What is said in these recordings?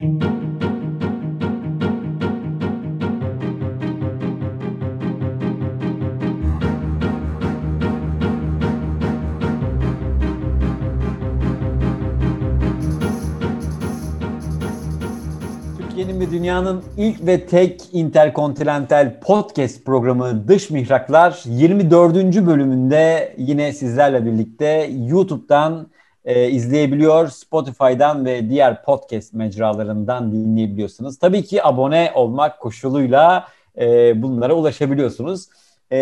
Türkiye'nin ve dünyanın ilk ve tek interkontinental podcast programı Dış Mihraklar 24. bölümünde yine sizlerle birlikte YouTube'dan e, izleyebiliyor, Spotify'dan ve diğer podcast mecralarından dinleyebiliyorsunuz. Tabii ki abone olmak koşuluyla e, bunlara ulaşabiliyorsunuz. E,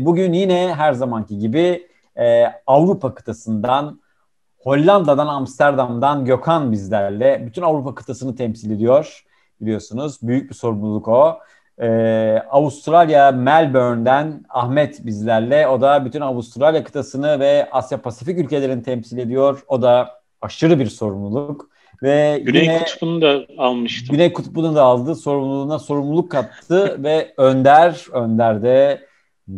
bugün yine her zamanki gibi e, Avrupa kıtasından Hollanda'dan, Amsterdam'dan Gökhan bizlerle. Bütün Avrupa kıtasını temsil ediyor biliyorsunuz. Büyük bir sorumluluk o. Ee, Avustralya, Melbourne'den Ahmet bizlerle. O da bütün Avustralya kıtasını ve Asya Pasifik ülkelerini temsil ediyor. O da aşırı bir sorumluluk. Ve Güney yine Kutbu'nu da almıştım. Güney Kutbu'nu da aldı. Sorumluluğuna sorumluluk kattı ve Önder, Önder de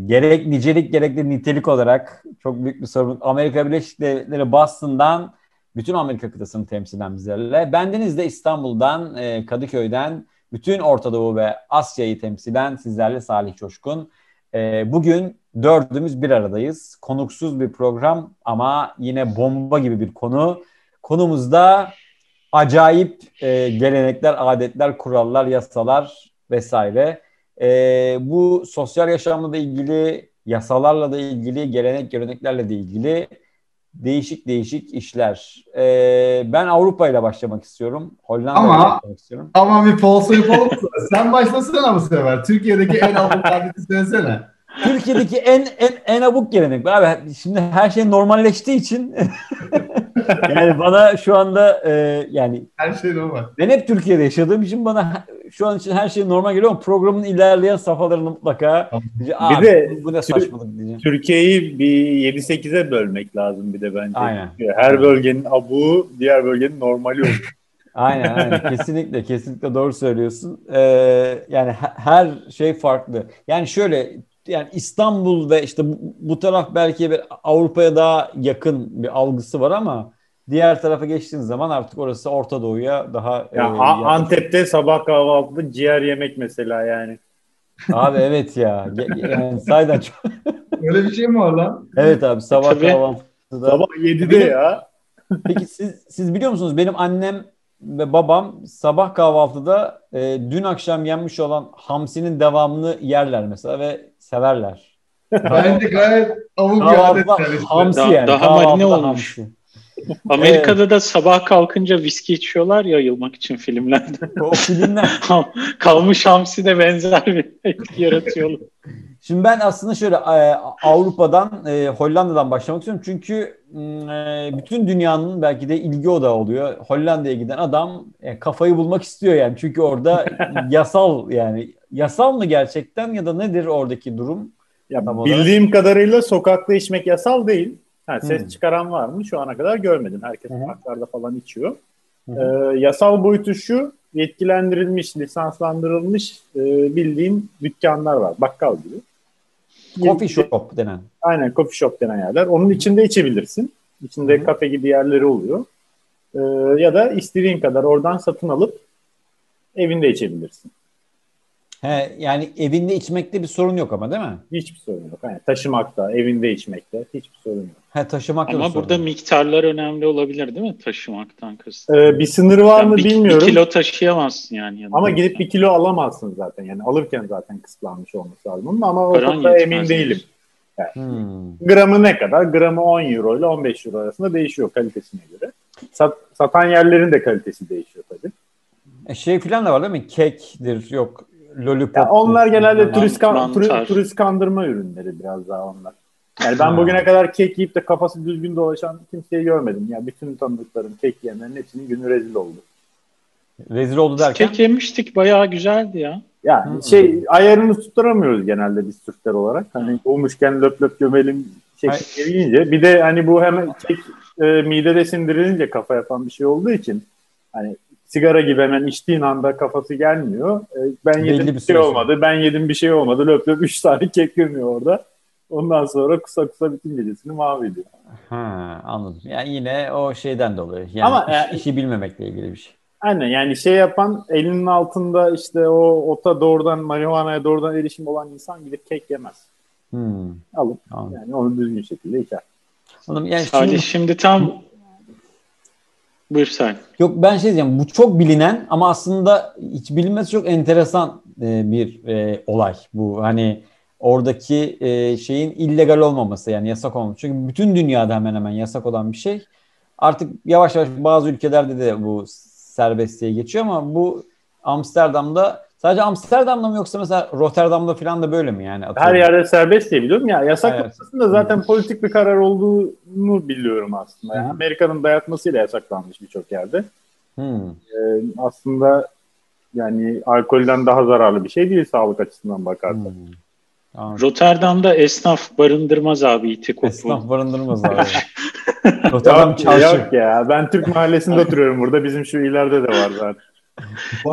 gerek nicelik gerek de nitelik olarak çok büyük bir sorumluluk. Amerika Birleşik Devletleri Boston'dan bütün Amerika kıtasını temsilen bizlerle. Bendeniz de İstanbul'dan, e, Kadıköy'den bütün Orta Doğu ve Asya'yı temsilen sizlerle Salih Coşkun. E, bugün dördümüz bir aradayız. Konuksuz bir program ama yine bomba gibi bir konu. Konumuzda acayip e, gelenekler, adetler, kurallar, yasalar vesaire. E, bu sosyal yaşamla da ilgili, yasalarla da ilgili, gelenek, göreneklerle de ilgili değişik değişik işler. Ee, ben Avrupa ile başlamak istiyorum. Hollanda Ama- başlamak istiyorum. Ama bir falso yapalım. Sen başlasana bu sefer. Türkiye'deki en abuk adeti söylesene. Türkiye'deki en en en abuk gelenek. Abi şimdi her şey normalleştiği için yani bana şu anda e, yani Her şey normal. ben hep Türkiye'de yaşadığım için bana şu an için her şey normal geliyor ama programın ilerleyen safhalarını mutlaka Bir "Aa, de bu ne saçmalık diyeceğim. Türkiye'yi bir 7-8'e bölmek lazım bir de bence. Aynen. Her bölgenin abuğu diğer bölgenin normali olur. Aynen aynen kesinlikle kesinlikle doğru söylüyorsun. Ee, yani he- her şey farklı. Yani şöyle yani İstanbul ve işte bu, bu taraf belki bir Avrupa'ya daha yakın bir algısı var ama diğer tarafa geçtiğiniz zaman artık orası Orta Doğu'ya daha Ya, e. Antep'te sabah kahvaltıda ciğer yemek mesela yani. Abi evet ya. Yani sayeden çok. Öyle bir şey mi var lan? Evet abi sabah Tabii. kahvaltıda. Sabah 7'de ya. Peki siz siz biliyor musunuz benim annem ve babam sabah kahvaltıda e, dün akşam yenmiş olan hamsinin devamını yerler mesela ve severler. Bence gayet abuk bir adet hamsi Daha- yani. daha kahvaltıda marine olmuş. hamsi. Amerika'da da sabah kalkınca viski içiyorlar ya yılmak için filmlerde. O filmler. Kalmış hamsi de benzer bir etki yaratıyor. Şimdi ben aslında şöyle e, Avrupa'dan, e, Hollanda'dan başlamak istiyorum. Çünkü m, e, bütün dünyanın belki de ilgi odağı oluyor. Hollanda'ya giden adam kafayı bulmak istiyor yani. Çünkü orada yasal yani yasal mı gerçekten ya da nedir oradaki durum? ya Tam olarak. bildiğim kadarıyla sokakta içmek yasal değil. Ha, ses Hmm. çıkaran var mı? Şu ana kadar görmedim. Herkes hı. sokaklarda falan içiyor. Ee, yasal boyutu şu, yetkilendirilmiş, lisanslandırılmış e, bildiğin dükkanlar var. Bakkal gibi. Coffee shop denen. Aynen coffee shop denen yerler. Onun içinde içebilirsin. İçinde Hı hı. kafe gibi yerleri oluyor. Ee, ya da istediğin kadar oradan satın alıp evinde içebilirsin. He, yani evinde içmekte bir sorun yok ama değil mi? Hiçbir sorun yok. Yani taşımakta, evinde içmekte hiçbir sorun yok. He, taşımakta Ama burada yok. miktarlar önemli olabilir değil mi taşımaktan kastım? Ee, bir sınır var Yani mı bir, bilmiyorum. Bir kilo taşıyamazsın yani. yanında. Ama gidip bir kilo alamazsın zaten. Yani alırken zaten kısıtlanmış olması lazım. Onun Ama o konuda emin değilim. Hmm. Gramı ne kadar? Gramı 10 euro ile 15 euro arasında değişiyor kalitesine göre. Sat, satan yerlerin de kalitesi değişiyor tabii. E, şey falan da var değil mi? Kekdir, yok lollipop. Ya onlar genelde turist, kan- turi- turist kandırma ürünleri biraz daha onlar. Yani ben bugüne kadar kek yiyip de kafası düzgün dolaşan kimseyi görmedim. Yani bütün tanıdıklarım kek yiyenlerin hepsinin günü rezil oldu. Rezil oldu derken. Kek yemiştik bayağı güzeldi ya. Yani Hı. şey ayarını tutturamıyoruz genelde biz Türkler olarak. Hani olmuşken löp löp gömelim şeklinde yiyince. Bir de hani bu hemen kek e, midede sindirilince kafa yapan bir şey olduğu için hani sigara gibi hemen içtiğin anda kafası gelmiyor. E, ben Belli yedim bir şey olmadı. Ben yedim bir şey olmadı. Löp löp 3 tane kek gömüyor orada. Ondan sonra kısa kısa bütün gecesini mahvediyor. Ha, anladım. Yani yine o şeyden dolayı. Yani Ama iş- yani- işi bilmemekle ilgili bir şey. Aynen yani şey yapan elinin altında işte o ota doğrudan marihuanaya doğrudan erişim olan insan gidip kek yemez. Hmm. Alıp Anladım. yani onu düzgün şekilde içer. Anladım. Yani Salih şimdi- şimdi tam buyur sen. Yok ben şey diyeceğim bu çok bilinen ama aslında hiç bilinmesi çok enteresan e, bir e, olay bu. Hani oradaki e, şeyin illegal olmaması yani yasak olmaması. Çünkü bütün dünyada hemen hemen yasak olan bir şey. Artık yavaş yavaş bazı ülkelerde de bu serbestliğe geçiyor ama bu Amsterdam'da sadece Amsterdam'da mı yoksa mesela Rotterdam'da falan da böyle mi yani? Her Atıyorum. yerde serbest diye biliyorum ya yasak Evet. zaten politik bir karar olduğunu biliyorum aslında. Yani. Amerika'nın dayatmasıyla yasaklanmış birçok yerde. Hmm. Ee, aslında yani alkolden daha zararlı bir şey değil sağlık açısından bakarsan. Hmm. Anladım. Rotterdam'da esnaf barındırmaz abi iti kopu. Esnaf barındırmaz abi. Rotterdam Yok, çarşı. yok ya ben Türk mahallesinde oturuyorum burada bizim şu ileride de var zaten.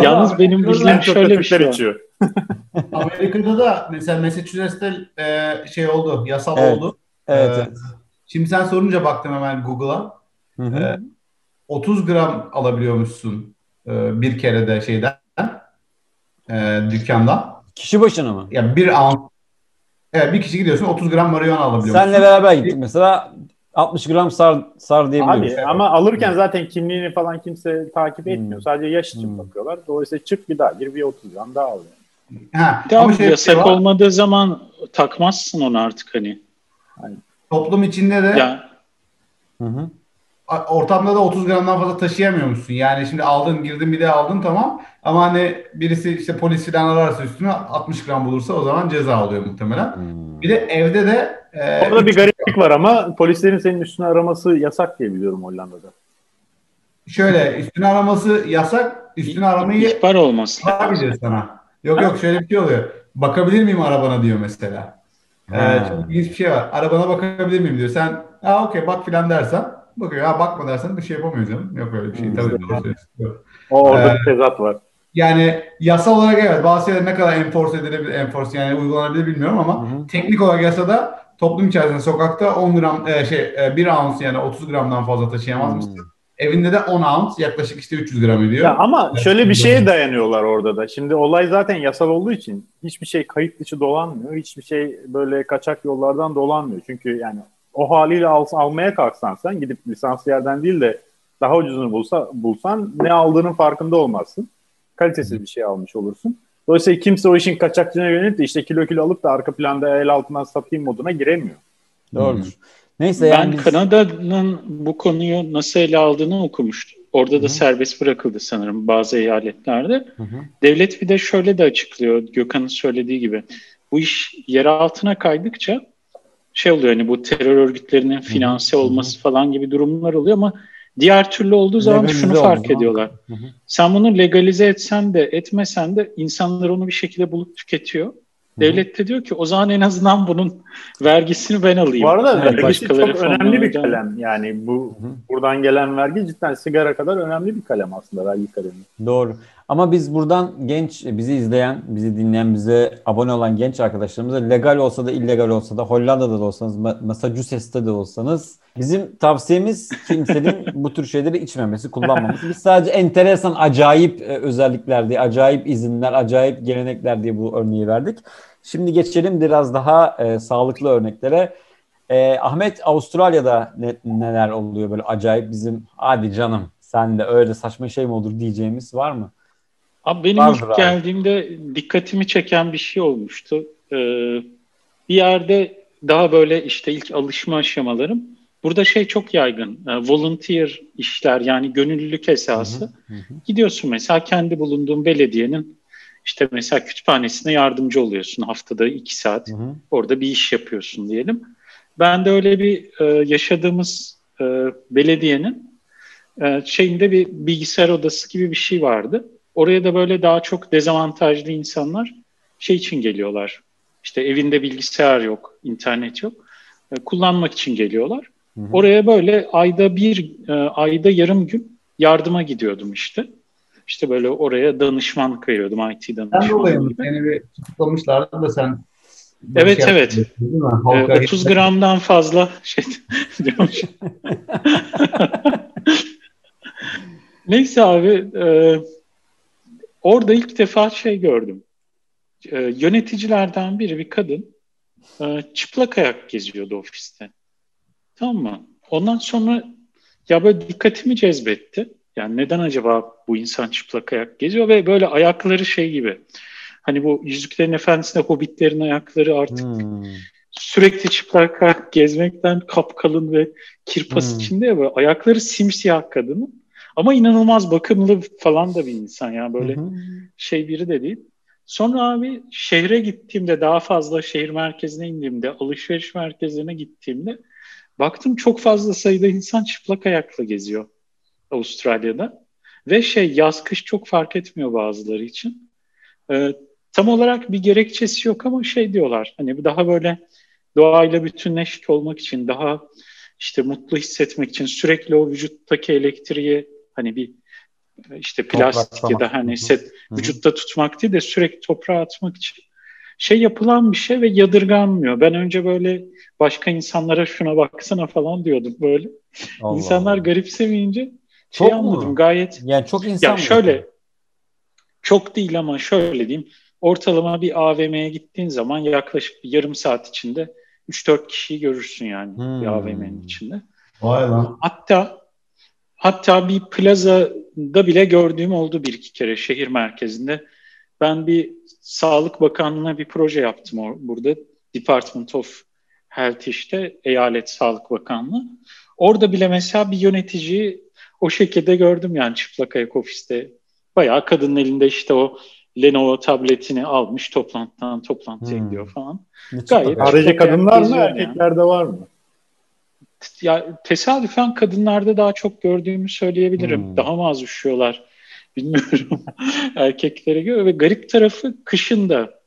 Yalnız benim bildiğim şöyle bir şey var. içiyor. Amerika'da da mesela Massachusetts'te e, şey oldu, yasal Evet. oldu. Evet, Ee, evet. Şimdi sen sorunca baktım hemen Google'a. Hı hı. Ee, 30 gram alabiliyormuşsun e, bir kerede şeyden, e, dükkandan. Kişi başına mı? Ya bir ounce. Evet, bir kişi gidiyorsun 30 gram marihuana alabiliyorsun. Senle beraber gittik mesela 60 gram sar sar diyebiliyoruz. Abi ama alırken zaten kimliğini falan kimse takip etmiyor. Hmm. Sadece yaş için Hmm. bakıyorlar. Dolayısıyla çık bir daha gir bir 30 gram daha al. yani. Ha, Ya ama bir yasak şey var. olmadığı zaman takmazsın onu artık hani. Toplum içinde de Ya Hı hı. Ortamda da 30 gramdan fazla taşıyamıyormuşsun. Yani şimdi aldın girdin bir de aldın tamam. Ama hani birisi işte polis falan ararsa üstüne 60 gram bulursa o zaman ceza alıyor muhtemelen. Hmm. Bir de evde de e, Orada bir gariplik var ama polislerin senin üstüne araması yasak diye biliyorum Hollanda'da. şöyle üstüne araması yasak. Üstüne aramayı ihbar olması lazım. bakabilir sana. Yok yok şöyle bir şey oluyor. Bakabilir miyim arabana diyor mesela. Ee, çok ilginç bir şey var. Arabana bakabilir miyim diyor. Sen ha okey bak filan dersen bakıyor. Ha bakma dersen bir şey yapamıyor canım. Yok öyle bir şey. Hmm. Tabii doğru. Yok. O orada Ee, bir tezat var. Yani yasal olarak evet bazı şeyler ne kadar enforce edilebilir, enforce yani uygulanabilir bilmiyorum ama Hı hı. teknik olarak yasada toplum içerisinde sokakta 10 gram e, şey e, 1 ounce yani 30 gramdan fazla taşıyamazmışsın. Hmm. Evinde de 10 ounce yaklaşık işte 300 gram ediyor. Ya ama şöyle bir şeye dayanıyorlar orada da. Şimdi olay zaten yasal olduğu için hiçbir şey kayıt dışı dolanmıyor. Hiçbir şey böyle kaçak yollardan dolanmıyor. Çünkü yani o haliyle al, almaya kalksan sen gidip lisanslı yerden değil de daha ucuzunu bulsa, bulsan ne aldığının farkında olmazsın. Kalitesiz bir şey almış olursun. Dolayısıyla kimse o işin kaçakçına yönelip de işte kilo kilo alıp da arka planda el altından satayım moduna giremiyor. Doğrudur. Neyse Ben yani biz- Kanada'nın bu konuyu nasıl ele aldığını okumuştum. Orada da Hı. serbest bırakıldı sanırım bazı eyaletlerde. Hı hı. Devlet bir de şöyle de açıklıyor Gökhan'ın söylediği gibi. Bu iş yer altına kaydıkça şey oluyor hani bu terör örgütlerinin finanse olması falan gibi durumlar oluyor ama diğer türlü olduğu zaman Legalize şunu fark zaman. ediyorlar. Hı hı. Sen bunu legalize etsen de etmesen de insanlar onu bir şekilde bulup tüketiyor. Devlet de diyor ki o zaman en azından bunun vergisini ben alayım. Bu arada Yani vergisi çok önemli bir fonlamayacağım. kalem. Yani bu buradan gelen vergi cidden sigara kadar önemli bir kalem aslında vergi kalemi. Doğru. Ama biz buradan genç, bizi izleyen, bizi dinleyen, bize abone olan genç arkadaşlarımıza legal olsa da illegal olsa da Hollanda'da da olsanız, Ma- Massachusetts'te de olsanız bizim tavsiyemiz kimsenin bu tür şeyleri içmemesi, kullanmaması. Biz sadece enteresan, acayip e, özellikler diye, acayip izinler, acayip gelenekler diye bu örneği verdik. Şimdi geçelim biraz daha e, sağlıklı örneklere. E, Ahmet Avustralya'da ne- neler oluyor böyle acayip bizim hadi canım sen de öyle saçma şey mi olur diyeceğimiz var mı? Abi benim Vardır ilk abi. geldiğimde dikkatimi çeken bir şey olmuştu. Ee, bir yerde daha böyle işte ilk alışma aşamalarım. Burada şey çok yaygın. e, volunteer işler yani gönüllülük esası. Hı hı. Gidiyorsun mesela kendi bulunduğun belediyenin işte mesela kütüphanesine yardımcı oluyorsun haftada iki saat. Hı hı. Orada bir iş yapıyorsun diyelim. Ben de öyle bir e, yaşadığımız e, belediyenin e, şeyinde bir bilgisayar odası gibi bir şey vardı. Oraya da böyle daha çok dezavantajlı insanlar şey için geliyorlar. İşte evinde bilgisayar yok, internet yok. E, kullanmak için geliyorlar. Hı hı. Oraya böyle ayda bir, e, ayda yarım gün yardıma gidiyordum işte. İşte böyle oraya danışman kıyıyordum, IT Sen danışmanı dolayı mı? Seni bir tutuklamışlardı da sen Evet, şey evet. E, Halka 30 gramdan fazla şey diyormuş. Neyse abi e, orada ilk defa şey gördüm. E, yöneticilerden biri bir kadın e, çıplak ayak geziyordu ofiste. Tamam mı? Ondan sonra ya böyle dikkatimi cezbetti. Yani neden acaba bu insan çıplak ayak geziyor ve böyle ayakları şey gibi. Hani bu Yüzüklerin Efendisi'nde hobbitlerin ayakları artık Hmm. sürekli çıplak ayak gezmekten kapkalın ve kirpas Hmm. içinde ya böyle ayakları simsiyah kadının. Ama inanılmaz bakımlı falan da bir insan yani böyle Hı hı. şey biri de değil. Sonra abi şehre gittiğimde daha fazla şehir merkezine indiğimde alışveriş merkezlerine gittiğimde baktım çok fazla sayıda insan çıplak ayakla geziyor Avustralya'da. Ve şey yaz kış çok fark etmiyor bazıları için. Ee, tam olarak bir gerekçesi yok ama şey diyorlar hani daha böyle doğayla bütünleşik olmak için daha işte mutlu hissetmek için sürekli o vücuttaki elektriği hani bir işte plastik ya Topraklamak. da Hı hani set vücutta tutmak değil de sürekli toprağa atmak için şey yapılan bir şey ve yadırganmıyor. Ben önce böyle başka insanlara şuna baksana falan diyordum böyle. Allah İnsanlar Allah. garipsemeyince şey Çok mu? anladım gayet. Yani çok insan Ya mı? şöyle çok değil ama şöyle diyeyim. Ortalama bir AVM'ye gittiğin zaman yaklaşık bir yarım saat içinde 3-4 kişiyi görürsün yani bir Hmm. AVM'nin içinde. Vay lan. Hatta hatta bir plazada bile gördüğüm oldu bir iki kere şehir merkezinde. Ben bir Sağlık Bakanlığı'na bir proje yaptım or- burada. Department of Health işte eyalet Sağlık Bakanlığı. Orada bile mesela bir yöneticiyi o şekilde gördüm yani çıplak ayak ofiste. Bayağı kadının elinde işte o Lenovo tabletini almış toplantıdan toplantıya Hmm. gidiyor falan. Ne Gayet- ayak kadınlar mı geziyor yani. erkeklerde var mı? Ya tesadüfen kadınlarda daha çok gördüğümü söyleyebilirim. Hmm. Daha mı az üşüyorlar bilmiyorum erkeklere göre ve garip tarafı kışın da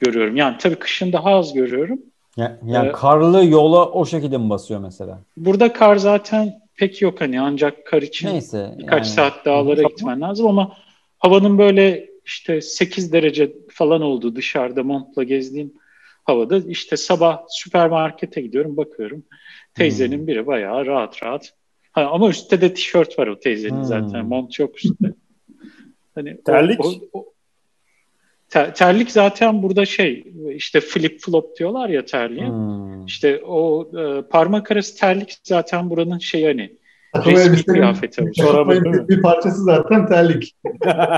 görüyorum. Yani tabii kışın daha az görüyorum. Ya- yani Ee, karlı yola o şekilde mi basıyor mesela? Burada kar zaten pek yok hani ancak kar için Neyse. birkaç yani. saat dağlara Hı. gitmen lazım ama havanın böyle işte 8 derece falan olduğu dışarıda montla gezdiğin havada işte sabah süpermarkete gidiyorum bakıyorum. Teyzenin Hmm. biri bayağı rahat rahat. Ha, ama üstte de tişört var o teyzenin Hmm. zaten. Mont yok üstte. Hani o- Terlik? o- o- ter- terlik zaten burada şey işte flip flop diyorlar ya terliğe. Hmm. İşte o e, parmak arası terlik zaten buranın şey hani Takım resmi kıyafeti. Takım bir parçası zaten terlik.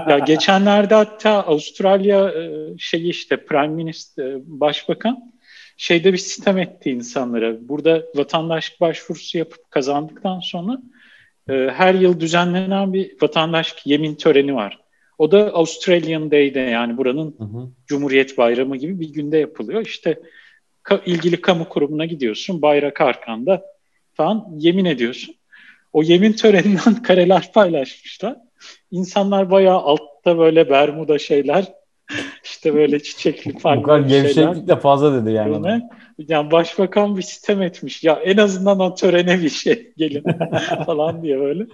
Ya geçenlerde hatta Avustralya şeyi işte Prime Minister Başbakan şeyde bir sistem etti insanlara. Burada vatandaşlık başvurusu yapıp kazandıktan sonra e, her yıl düzenlenen bir vatandaşlık yemin töreni var. O da Australian Day'de yani buranın Hı hı. Cumhuriyet Bayramı gibi bir günde yapılıyor. İşte ka- ilgili kamu kurumuna gidiyorsun, bayrak arkanda falan yemin ediyorsun. O yemin töreninden kareler paylaşmışlar. İnsanlar bayağı altta böyle bermuda şeyler, işte böyle çiçekli Bu kadar gevşeklik de fazla dedi yani. Böyle. Yani başbakan bir sistem etmiş. Ya en azından o törene bir şey gelin falan diye böyle.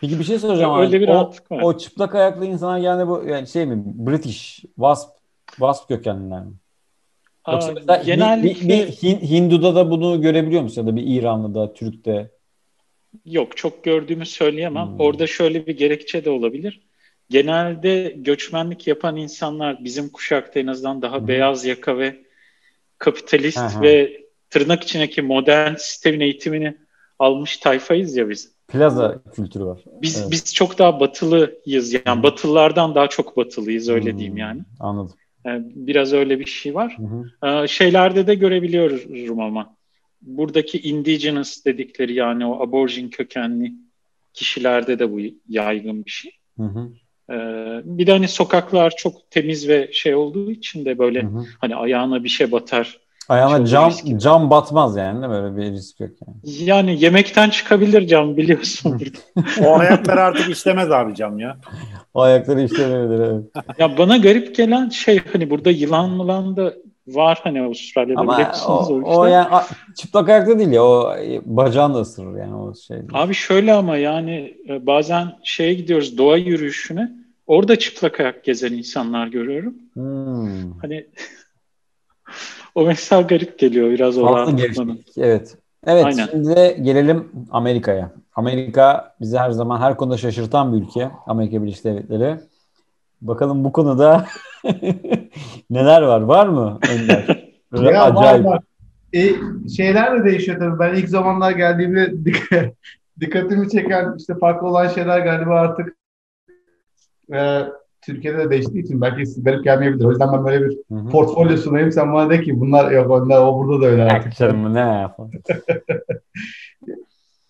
Peki bir şey soracağım Öyle abi. bir o, var. o çıplak ayaklı insanlar yani bu yani şey mi? British, Wasp, Wasp kökenliler mi? Yoksa Aa, bir- genellikle bir, bir Hin- Hindu'da da bunu görebiliyor musun? Ya da bir İranlı'da, Türk'te. Yok çok gördüğümü söyleyemem. Hmm. Orada şöyle bir gerekçe de olabilir. Genelde göçmenlik yapan insanlar bizim kuşakta en azından daha Hı. beyaz yaka ve kapitalist hı. ve tırnak içindeki modern sistemin eğitimini almış tayfayız ya biz. Plaza kültürü var. Biz Evet. biz çok daha batılıyız. Yani Hı. batılılardan daha çok batılıyız öyle Hmm, diyeyim yani. Anladım. Yani biraz öyle bir şey var. Hı hı. Ee, şeylerde de görebiliyorum ama buradaki indigenous dedikleri yani o aborjin kökenli kişilerde de bu yaygın bir şey. Hı hı. Ee, bir de hani sokaklar çok temiz ve şey olduğu için de böyle Hı hı. hani ayağına bir şey batar. Ayağına cam, riskli. cam batmaz yani değil mi? Böyle bir risk yok yani. Yani yemekten çıkabilir cam biliyorsun. O ayaklar artık işlemez abi cam ya. O ayakları işlemeyebilir evet. ya bana garip gelen şey hani burada yılan mılan da var hani Avustralya'da Ama o, biliyorsunuz o, o işte. yani a- çıplak ayakta değil ya o bacağını da ısırır yani o şey. Abi şöyle ama yani e, bazen şeye gidiyoruz doğa yürüyüşüne. Orada çıplak ayak gezen insanlar görüyorum. Hmm. Hani o mesela garip geliyor biraz o gevşeklik. Evet. Evet Aynen. şimdi de gelelim Amerika'ya. Amerika bizi her zaman her konuda şaşırtan bir ülke. Amerika Birleşik Devletleri. Bakalım bu konuda neler var? Var mı Önder? Böyle Ya var, acayip. var. E, şeyler de değişiyor tabii. Ben ilk zamanlar geldiğimde dik- dikkatimi çeken işte farklı olan şeyler galiba artık e, Türkiye'de de değiştiği için belki garip gelmeyebilir. O yüzden ben böyle bir Hı hı. portfolyo sunayım. Sen bana de ki bunlar yok onlar o burada da öyle artık. Canım, ne?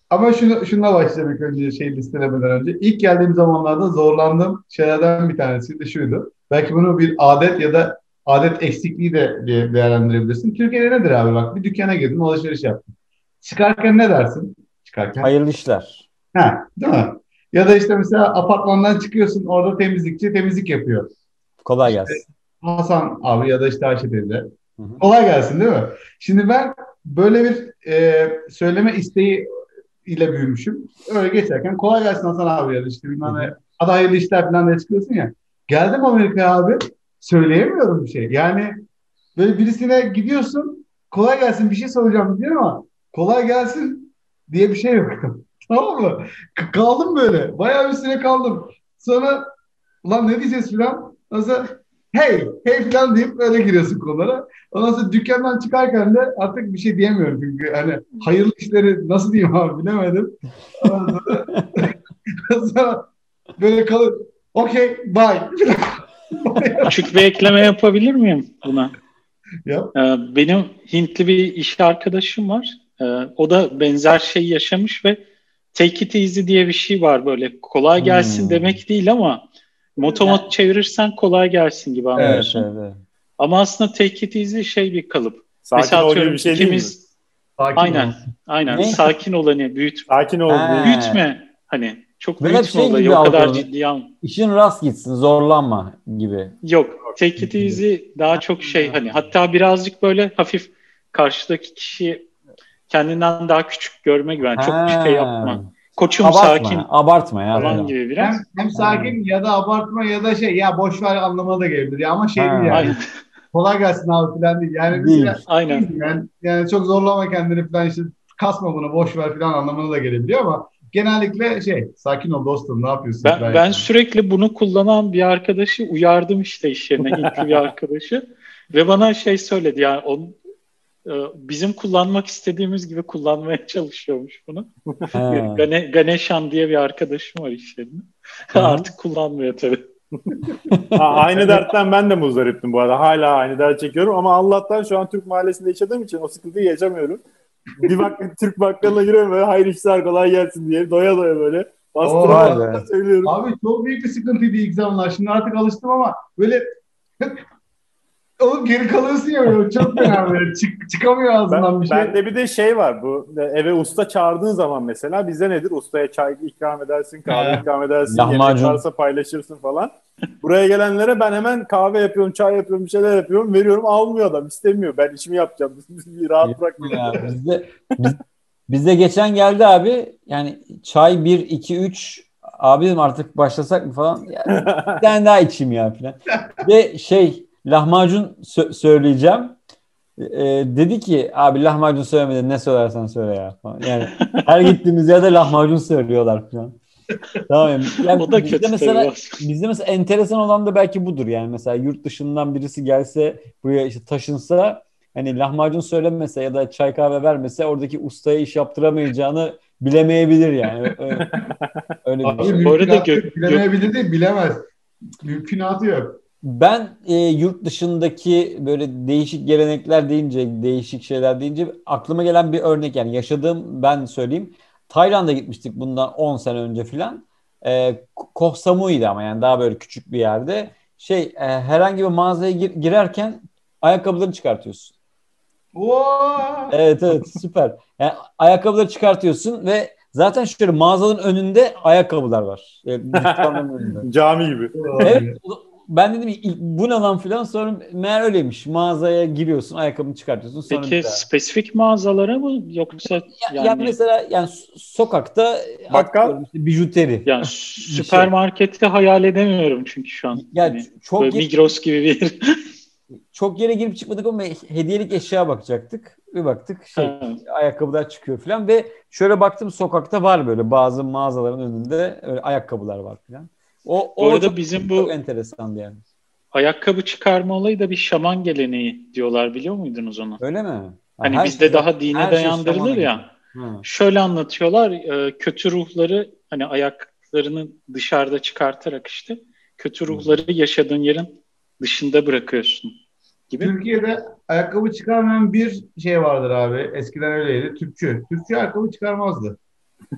Ama şunu, şununla başlayalım ilk önce şey listelemeden önce. İlk geldiğim zamanlarda zorlandığım şeylerden bir tanesi de şuydu. Belki bunu bir adet ya da adet eksikliği de değerlendirebilirsin. Türkiye'de nedir abi bak bir dükkana girdin alışveriş yaptın. Çıkarken ne dersin? Çıkarken. Hayırlı işler. Ha, değil mi? Ya da işte mesela apartmandan çıkıyorsun orada temizlikçi temizlik yapıyor. Kolay gelsin. Hasan abi ya da işte Ayşe teyze. Kolay gelsin değil mi? Şimdi ben böyle bir e, söyleme isteği ile büyümüşüm. Öyle geçerken kolay gelsin Hasan abi ya da işte bilmem ne. Hadi hayırlı işler falan diye çıkıyorsun ya. Geldim Amerika'ya abi söyleyemiyorum bir şey. Yani böyle birisine gidiyorsun kolay gelsin bir şey soracağım diyor ama kolay gelsin diye bir şey yok. tamam mı? K- kaldım böyle. Bayağı bir süre kaldım. Sonra ulan ne diyeceğiz filan. Sonra hey, hey falan deyip öyle giriyorsun konulara. Ondan sonra dükkandan çıkarken de artık bir şey diyemiyorum çünkü hani hayırlı işleri nasıl diyeyim abi bilemedim. Sonra, böyle kalır. Okey, bye. Küçük bir ekleme yapabilir miyim buna? Yap. Ee, Benim Hintli bir iş arkadaşım var. Ee, O da benzer şeyi yaşamış ve take it easy diye bir şey var böyle. Kolay gelsin Hmm. demek değil ama motomot çevirirsen kolay gelsin gibi Evet, anlıyorsun. evet, evet. Ama aslında take it easy şey bir kalıp. Sakin Mesela ol gibi atıyorum bir şey değil mi? ikimiz Sakin aynen ol. aynen Ne? sakin ol hani büyüt, Sakin ol. Ha. büyütme hani çok Böyle büyütme şey olayı gibi o kadar ciddiye alma. İşin rast gitsin, zorlanma gibi. Yok. Take it easy daha çok şey hani hatta birazcık böyle hafif karşıdaki kişiyi kendinden daha küçük görme. Yani çok Ha. şey yapma. Koçum Abartma, sakin abartma ya. falan gibi biraz. Hem, hem sakin ya da abartma ya da şey ya boş ver anlamına da gelebilir. Ya ama şey Ha. değil yani. Kolay gelsin abi falan değil. Yani Değil. mesela- Aynen. Yani, yani çok zorlama kendini falan işte kasma bunu boş ver falan anlamına da gelebiliyor ama genellikle şey sakin ol dostum ne yapıyorsun? Ben, ben sürekli bunu kullanan bir arkadaşı uyardım işte iş yerine Hintli bir arkadaşı ve bana şey söyledi yani on, e, bizim kullanmak istediğimiz gibi kullanmaya çalışıyormuş bunu. Gane, Ganeshan diye bir arkadaşım var iş yerinde. Artık kullanmıyor tabii. Ha, aynı dertten ben de muzdariptim bu arada. Hala aynı dert çekiyorum ama Allah'tan şu an Türk mahallesinde yaşadığım için o sıkıntıyı yaşamıyorum. Bir bak Türk bakkalına giriyorum böyle hayır işler kolay gelsin diye doya doya böyle bastıra söylüyorum. Abi çok büyük bir sıkıntıydı ilk zamanlar. Şimdi artık alıştım ama böyle Oğlum geri kalıyorsun ya çok fena böyle çık, çıkamıyor ağzından Ben, bir şey. bende bir de şey var bu eve usta çağırdığın zaman mesela bizde nedir? Ustaya çay ikram edersin, kahve ikram edersin, yemek varsa paylaşırsın falan. Buraya gelenlere ben hemen kahve yapıyorum, çay yapıyorum, bir şeyler yapıyorum, veriyorum. Almıyor adam, istemiyor. Ben işimi yapacağım. Bir rahat bırak bizde, biz, bizde geçen geldi abi yani çay 1, 2, 3 abi dedim artık başlasak mı falan. Ya, bir tane daha içeyim ya falan. Ve şey lahmacun sö- söyleyeceğim. Ee, dedi ki abi lahmacun söylemeden ne söylersen söyle ya falan. Yani her gittiğimiz yerde lahmacun söylüyorlar falan. Tamam. Yani, yani O da bizde kötü mesela tabii. bizde mesela enteresan olan da belki budur yani mesela yurt dışından birisi gelse buraya işte taşınsa hani lahmacun söylemese ya da çay kahve vermese oradaki ustaya iş yaptıramayacağını bilemeyebilir yani. Öyle, öyle bir Abi şey. Bu arada gö- bilemeyebilir değil bilemez. Mümkünatı yok. Ben e, yurt dışındaki böyle değişik gelenekler deyince, değişik şeyler deyince aklıma gelen bir örnek yani yaşadığım ben söyleyeyim. Tayland'a gitmiştik bundan 10 sene önce filan. E, Koh Samui'di ama yani daha böyle küçük bir yerde. Şey e, herhangi bir mağazaya gir- girerken ayakkabıları çıkartıyorsun. Evet evet süper. Yani ayakkabıları çıkartıyorsun ve zaten şöyle mağazanın önünde ayakkabılar var. E, dükkanın önünde. Cami gibi. Evet. Ben dedim ilk, bu ne lan filan sonra meğer öyleymiş. Mağazaya giriyorsun, ayakkabını çıkartıyorsun. Sonra Peki daha. spesifik mağazalara mı yoksa ya, yani, ya mesela yani so- sokakta Bakkal? işte bijuteri. yani süpermarketi hayal edemiyorum çünkü şu an. Ya Hani çok böyle Migros gibi bir yer. çok yere girip çıkmadık ama hediyelik eşya bakacaktık. Bir baktık şey Evet. ayakkabılar çıkıyor falan ve şöyle baktım sokakta var böyle bazı mağazaların önünde öyle ayakkabılar var falan. O, Bu arada çok, bizim çok bu enteresandı yani. ayakkabı çıkarma olayı da bir şaman geleneği diyorlar biliyor muydunuz onu? Öyle mi? Ha, Hani her bizde şey- daha dine şey dayandırılır şamana ya. Ha. Şöyle anlatıyorlar e, kötü ruhları hani ayaklarını dışarıda çıkartarak işte kötü ruhları yaşadığın yerin dışında bırakıyorsun gibi. Türkiye'de ayakkabı çıkarmayan bir şey vardır abi. Eskiden öyleydi. Tüpçü. Tüpçü ayakkabı çıkarmazdı.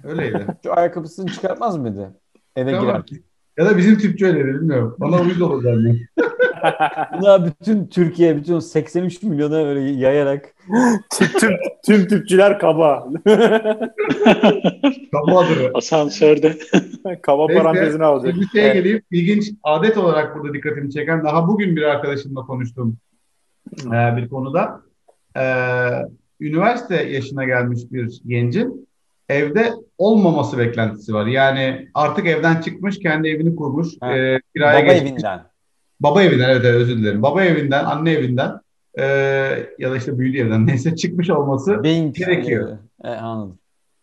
Öyleydi. Şu ayakkabısını çıkartmaz mıydı? Eve Tamam. girer. Ya da bizim tüpçü öyleydi bilmiyorum. Bana uyuz olur zaten. Buna bütün Türkiye, bütün 83 milyona böyle yayarak tüm, tüm, tüm tüpçüler kaba. Kapadır. Asansörde. kaba Neyse, parantezine alacak. Bir şeye Evet. geleyim. İlginç adet olarak burada dikkatimi çeken daha bugün bir arkadaşımla konuştuğum e, bir konuda. E, üniversite yaşına gelmiş bir gencin evde olmaması beklentisi var. Yani artık evden çıkmış, kendi evini kurmuş, Ha. e, kiraya baba geçmiş. evinden. Baba evinden evet, evet özür dilerim. Baba evinden, anne evinden e, ya da işte büyüdüğü evden neyse çıkmış olması Beyin gerekiyor. E, anladım.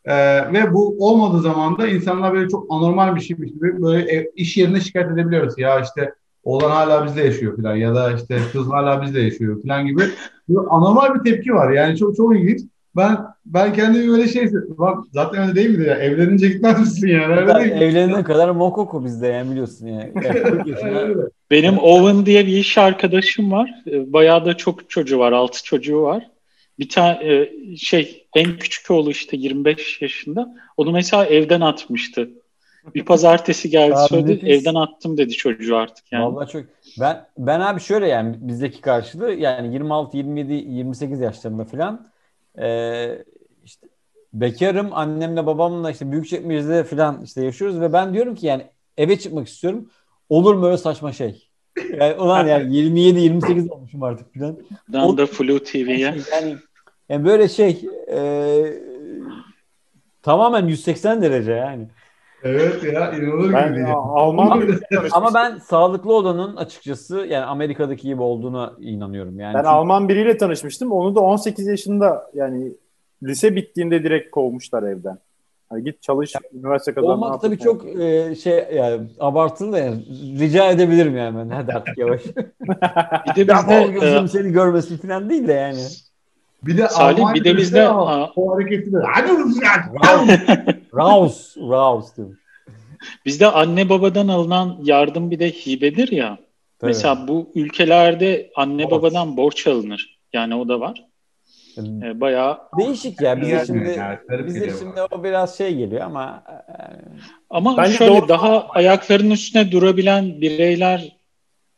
e, ve bu olmadığı zaman da insanlar böyle çok anormal bir şeymiş gibi böyle ev- iş yerine şikayet edebiliyoruz. Ya işte oğlan hala bizde yaşıyor falan ya da işte kız hala bizde yaşıyor falan gibi böyle anormal bir tepki var. Yani çok çok ilginç. Ben ben kendimi böyle şey bak zaten öyle değil mi ya? Evlenince gitmez misin yani? Öyle değil mi? Evlenene kadar mokoko bizde yani biliyorsun yani. Yani 40 yaşında- Öyle. Benim Owen diye bir iş arkadaşım var. E, Bayağı da çok çocuğu var. Altı çocuğu var. Bir tane şey en küçük oğlu işte 25 yaşında. Onu mesela evden atmıştı. Bir pazartesi geldi Abi söyledi. nefis. Evden attım dedi çocuğu artık yani. Vallahi çok. Ben ben abi şöyle yani bizdeki karşılığı yani 26, 27, 28 yaşlarında falan ee, işte bekarım annemle babamla işte Büyükçekmece'de falan işte yaşıyoruz ve ben diyorum ki yani eve çıkmak istiyorum. Olur mu öyle saçma şey? Yani ulan yani 27 28 olmuşum artık falan. Buradan da Flu TV'ye. Yani, yani böyle şey ee, tamamen 180 derece yani. Evet ya inanılır Ben gibi değil. Alman Ama ben sağlıklı olanın açıkçası yani Amerika'daki gibi olduğuna inanıyorum. Yani ben çünkü- Alman biriyle tanışmıştım. Onu da 18 yaşında yani lise bittiğinde direkt kovmuşlar evden. Hani git çalış üniversite kazan. Olmak tabii çok e, şey yani abartılı da yani rica edebilirim yani ben. Hadi artık yavaş. Bir de bizde e, seni görmesin falan değil de yani. Bir de Salih, Almanya'da bir de bizde- mesela o- hareketi de ya. Rouse, rouse diyorum. bizde anne babadan alınan yardım bir de hibedir ya. Tabii. Mesela bu ülkelerde anne Borç. babadan borç alınır. Yani o da var. E, bayağı Değişik ya bize Yani, şimdi yani, bize şimdi o biraz şey geliyor ama e, Ama Bence şöyle doğru. daha ayaklarının üstüne durabilen bireyler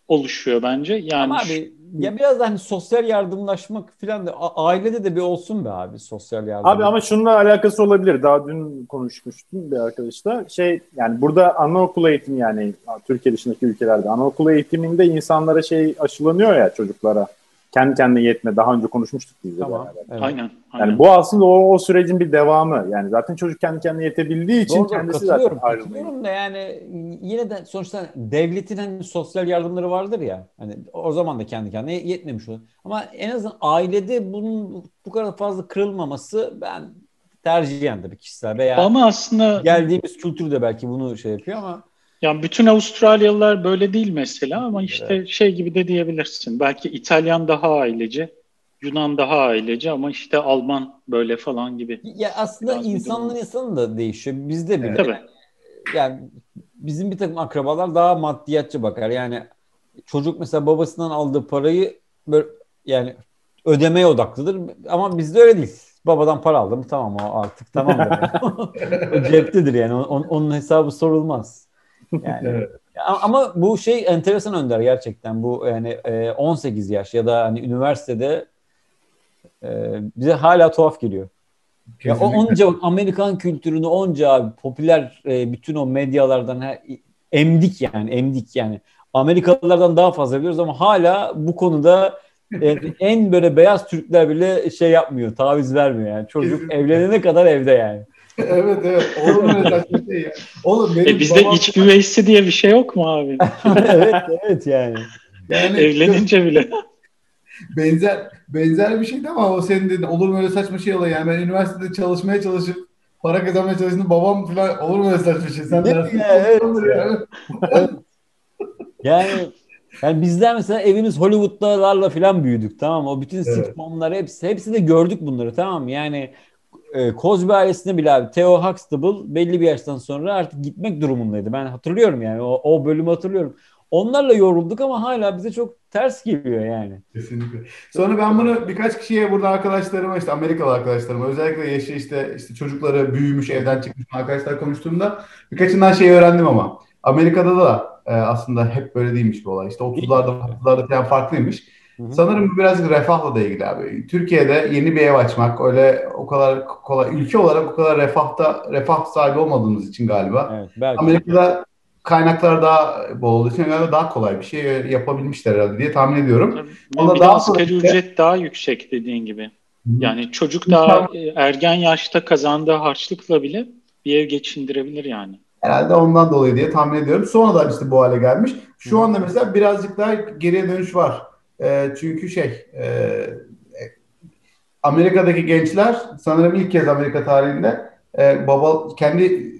oluşuyor bence. Yani ama abi ya biraz da hani sosyal yardımlaşmak falan da a- ailede de bir olsun be abi sosyal yardım. Abi ama şununla alakası olabilir. Daha dün konuşmuştum bir arkadaşla. Şey yani burada anaokulu eğitimi yani Türkiye dışındaki ülkelerde anaokulu eğitiminde insanlara şey aşılanıyor ya çocuklara. Kendi kendine yetme. Daha önce konuşmuştuk biz de Tamam. beraber. Evet. aynen. aynen. Yani bu aslında o, o sürecin bir devamı. Yani zaten çocuk kendi kendine yetebildiği için Doğru, kendisi katılıyorum, zaten ayrılmayı. katılıyorum da yani yine de sonuçta devletin hani sosyal yardımları vardır ya. Hani o zaman da kendi kendine yetmemiş olur. Ama en azından ailede bunun bu kadar fazla kırılmaması ben tercihen de bir kişisel veya Ama aslında geldiğimiz kültür de belki bunu şey yapıyor ama yani bütün Avustralyalılar böyle değil mesela ama işte şey gibi de diyebilirsin. Belki İtalyan daha aileci, Yunan daha aileci ama işte Alman böyle falan gibi. ya aslında Biraz bir insanın insanı da değişiyor. Bizde bile Tabii. yani bizim bir takım akrabalar daha maddiyatçı bakar. Yani çocuk mesela babasından aldığı parayı böyle yani ödemeye odaklıdır ama bizde öyle değil. Babadan para aldım tamam o artık tamam o ceptedir yani onun, onun hesabı sorulmaz. Yani Evet. Ama bu şey enteresan Önder gerçekten bu yani e, 18 yaş ya da hani üniversitede e, bize hala tuhaf geliyor. Ya onca Amerikan kültürünü onca abi, popüler e, bütün o medyalardan emdik yani emdik yani. Amerikalılardan daha fazla biliyoruz ama hala bu konuda e, en böyle beyaz Türkler bile şey yapmıyor, taviz vermiyor yani. Çocuk Kesinlikle. evlenene kadar evde yani. evet evet. Olur mu öyle şey ya? Oğlum benim E bizde babam- iç güveysi diye bir şey yok mu abi? evet evet yani. yani Evlenince bile. benzer benzer bir şeydi ama o senin dedin olur mu öyle saçma şey olayı yani ben üniversitede çalışmaya çalışıp para kazanmaya çalıştım babam falan olur mu öyle saçma şey sen dersin. ya? Evet yani. Yani yani bizler mesela evimiz Hollywood'larla falan büyüdük tamam? O bütün Evet. sitcomlar hepsi hepsi de gördük bunları tamam mı? Yani e, Cosby ailesinde bile abi Theo Huxtable belli bir yaştan sonra artık gitmek durumundaydı. Ben hatırlıyorum yani o, o bölümü hatırlıyorum. Onlarla yorulduk ama hala bize çok ters geliyor yani. Kesinlikle. Sonra ben bunu birkaç kişiye burada arkadaşlarıma işte Amerikalı arkadaşlarıma özellikle yaşı işte işte çocukları büyümüş evden çıkmış arkadaşlar konuştuğumda birkaçından şey öğrendim ama Amerika'da da e, aslında hep böyle değilmiş bu olay. İşte 30'larda 30'larda falan farklıymış. Hı hı. Sanırım bu birazcık refahla da ilgili abi. Türkiye'de yeni bir ev açmak öyle o kadar kolay ülke olarak o kadar refahta refah sahibi olmadığımız için galiba. Evet belki. Amerika'da kaynaklar daha bol olduğu için galiba daha kolay bir şey yapabilmişler herhalde diye tahmin ediyorum. Tabii. Valla bir daha asgari sonra- ücret daha yüksek dediğin gibi. Yani çocuk daha e, ergen yaşta kazandığı harçlıkla bile bir ev geçindirebilir yani. Herhalde ondan dolayı diye tahmin ediyorum. Sonradan işte bu hale gelmiş. Şu anda mesela birazcık daha geriye dönüş var. Ee, çünkü şey e, Amerika'daki gençler sanırım ilk kez Amerika tarihinde e, baba kendi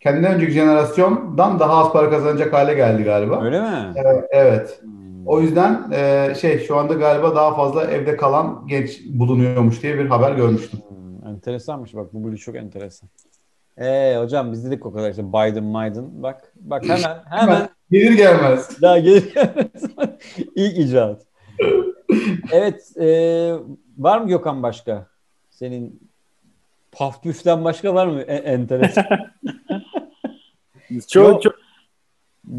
kendinden önceki jenerasyondan daha az para kazanacak hale geldi galiba. Öyle mi? Evet. evet. Hmm. O yüzden e, şey şu anda galiba daha fazla evde kalan genç bulunuyormuş diye bir haber görmüştüm. Hmm, enteresanmış bak bu bilgi çok enteresan. Ee hocam biz dedik o kadar işte Biden Biden bak bak hemen hemen Gelir gelmez. daha gelir ilk icraat. Evet e, var mı Gökhan başka? Senin paf püften başka var mı E- enteresan? Çok Yok. çok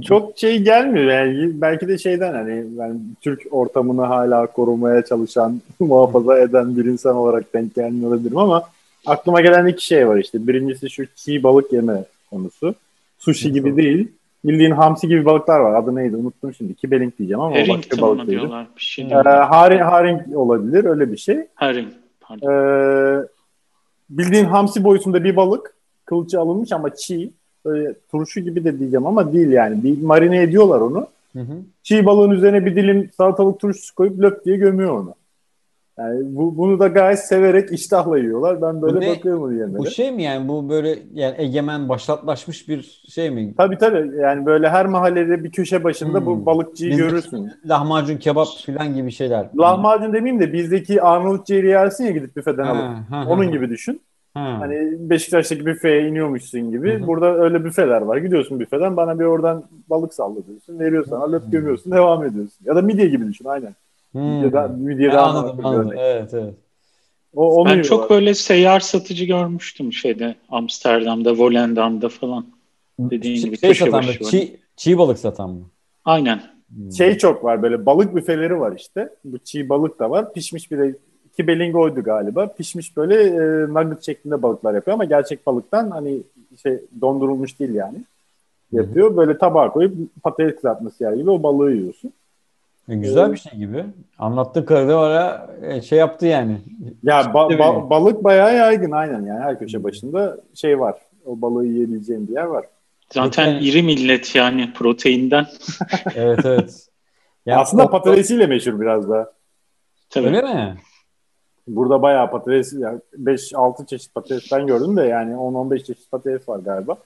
çok şey gelmiyor yani belki de şeyden hani ben Türk ortamını hala korumaya çalışan, muhafaza eden bir insan olarak denk gelmiyor olabilirim ama aklıma gelen iki şey var işte. Birincisi şu çiğ balık yeme konusu. Sushi gibi değil. Bildiğin hamsi gibi balıklar var. Adı neydi unuttum şimdi. Kibeling diyeceğim ama o başka balık değil. diyorlar bir şey Ee, haring, haring olabilir öyle bir şey. Haring. Pardon. Ee, bildiğin hamsi boyutunda bir balık. Kılçı alınmış ama çiğ. Böyle turşu gibi de diyeceğim ama değil yani. Bir marine ediyorlar onu. Hı hı. Çiğ balığın üzerine bir dilim salatalık turşusu koyup löp diye gömüyor onu. Yani bu, bunu da gayet severek iştahla yiyorlar. Ben böyle Bu ne? bakıyorum onun yemeğe. Bu şey mi yani bu böyle yani egemen başlatlaşmış bir şey mi? Tabii tabii yani böyle her mahallede bir köşe başında Hmm. bu balıkçıyı Bizdeki görürsün. Lahmacun kebap falan gibi şeyler. Lahmacun demeyeyim de bizdeki Arnavut ciğeri yersin ya gidip büfeden alıp. Ha, ha, ha. Onun gibi düşün. Ha. Hani Beşiktaş'taki büfeye iniyormuşsun gibi. Hı hı. Burada öyle büfeler var. Gidiyorsun büfeden bana bir oradan balık salla diyorsun. Veriyor sana löp gömüyorsun. Devam ediyorsun. Ya da midye gibi düşün aynen. Hmm. Ha, daha anladım anladım. Evet evet. O, onu Ben yiyorlar. çok böyle seyyar satıcı görmüştüm şeyde Amsterdam'da, Volendam'da falan. Dediğin Şey- gibi şey satan mı? Çiğ, çiğ balık satan mı? Aynen. Hmm. Şey çok var böyle balık büfeleri var işte. Bu çiğ balık da var. Pişmiş bir de iki belingoydu galiba. Pişmiş böyle e, nugget şeklinde balıklar yapıyor ama gerçek balıktan hani şey dondurulmuş değil yani. Yapıyor. Böyle tabağa koyup patates kızartması yer gibi o balığı yiyorsun. E, güzel bir şey gibi. Anlattığı kadarıyla e, şey yaptı yani. Ya ba- ba- balık bayağı yaygın aynen yani her köşe başında şey var. O balığı yiyebileceğin bir yer var. Zaten Yani- iri millet yani proteinden. Evet evet. Yani Aslında o- patatesiyle meşhur biraz da. Tabii. Öyle mi? Burada bayağı patates, yani 5-6 çeşit patates ben gördüm de yani 10-15 çeşit patates var galiba.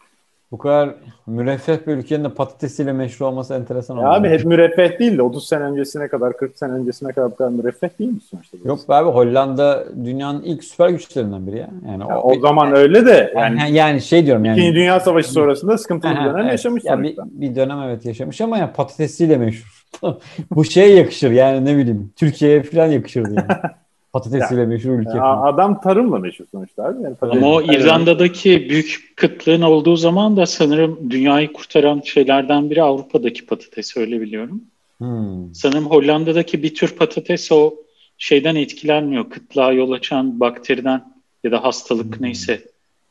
Bu kadar müreffeh bir ülkenin de patatesiyle meşhur olması enteresan Ya oldu. abi hep müreffeh değil de 30 sene öncesine kadar 40 sene öncesine kadar bu kadar müreffeh değil mi sonuçta? Yok be abi Hollanda dünyanın ilk süper güçlerinden biri ya. Yani Ya o zaman öyle de yani, yani yani, şey diyorum yani. İkinci Dünya Savaşı sonrasında sıkıntılı bir dönem evet. yaşamış Ya bir, sonuçta. bir dönem evet yaşamış ama yani patatesiyle meşhur. Bu şeye yakışır yani ne bileyim. Türkiye'ye falan yakışırdı yani. Patatesiyle meşhur ülke. Ya falan. adam tarımla meşhur sonuçta abi. Yani patates- Ama o. İrlanda'daki büyük kıtlığın olduğu zaman da sanırım dünyayı kurtaran şeylerden biri Avrupa'daki patates öyle biliyorum. Hmm. Sanırım Hollanda'daki bir tür patates o şeyden etkilenmiyor. Kıtlığa yol açan bakteriden ya da hastalık Hmm. neyse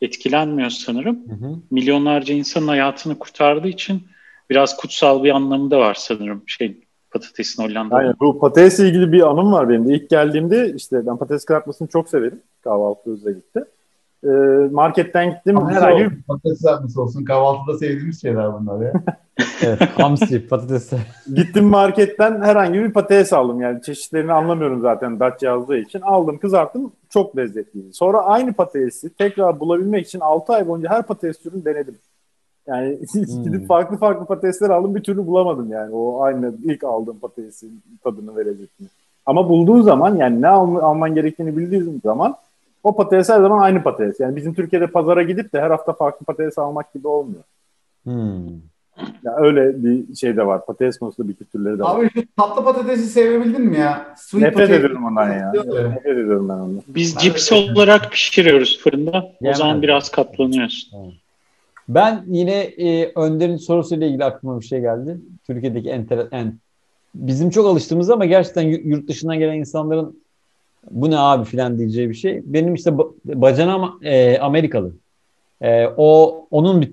etkilenmiyor sanırım. Hı. Milyonlarca insanın hayatını kurtardığı için biraz kutsal bir anlamı da var sanırım şey patatesin Hollanda'da. Aynen. Bu patatesle ilgili bir anım var benim de. İlk geldiğimde işte ben patates kızartmasını çok severim. Kahvaltı özellikle. e, marketten gittim bir olsun, patates kızartması olsun. Kahvaltıda sevdiğimiz şeyler bunlar ya. Evet, hamsi, patates. Gittim marketten herhangi bir patates aldım. Yani çeşitlerini anlamıyorum zaten Dutch yazdığı için. Aldım kızarttım. Çok lezzetliydi. Sonra aynı patatesi tekrar bulabilmek için 6 ay boyunca her patates türünü denedim. Yani Hmm. gidip farklı farklı patatesler aldım bir türlü bulamadım yani. O aynı ilk aldığım patatesin tadını ve lezzetini. Ama bulduğun zaman yani ne al- alman gerektiğini bildiğin zaman o patates her zaman aynı patates. Yani bizim Türkiye'de pazara gidip de her hafta farklı patates almak gibi olmuyor. Hmm. Ya öyle bir şey de var. Patates konusunda bir kültürleri de var. Abi şu tatlı patatesi sevebildin mi ya? Sweet Nefret potato. ediyorum ondan ya. Evet. Nefret ediyorum ben ondan. Biz cips olarak pişiriyoruz fırında. O zaman biraz katlanıyorsun. Ben yine e, Önder'in sorusuyla ilgili aklıma bir şey geldi. Türkiye'deki enter, yani bizim çok alıştığımız ama gerçekten yu- yurt dışından gelen insanların bu ne abi filan diyeceği bir şey. Benim işte ba- bacanam e, Amerikalı. E, o onun bir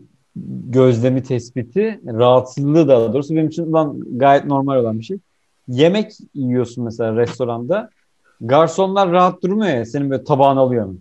gözlemi tespiti, rahatsızlığı daha doğrusu benim için ulan gayet normal olan bir şey. Yemek yiyorsun mesela restoranda. Garsonlar rahat durmuyor ya senin böyle tabağını alıyor.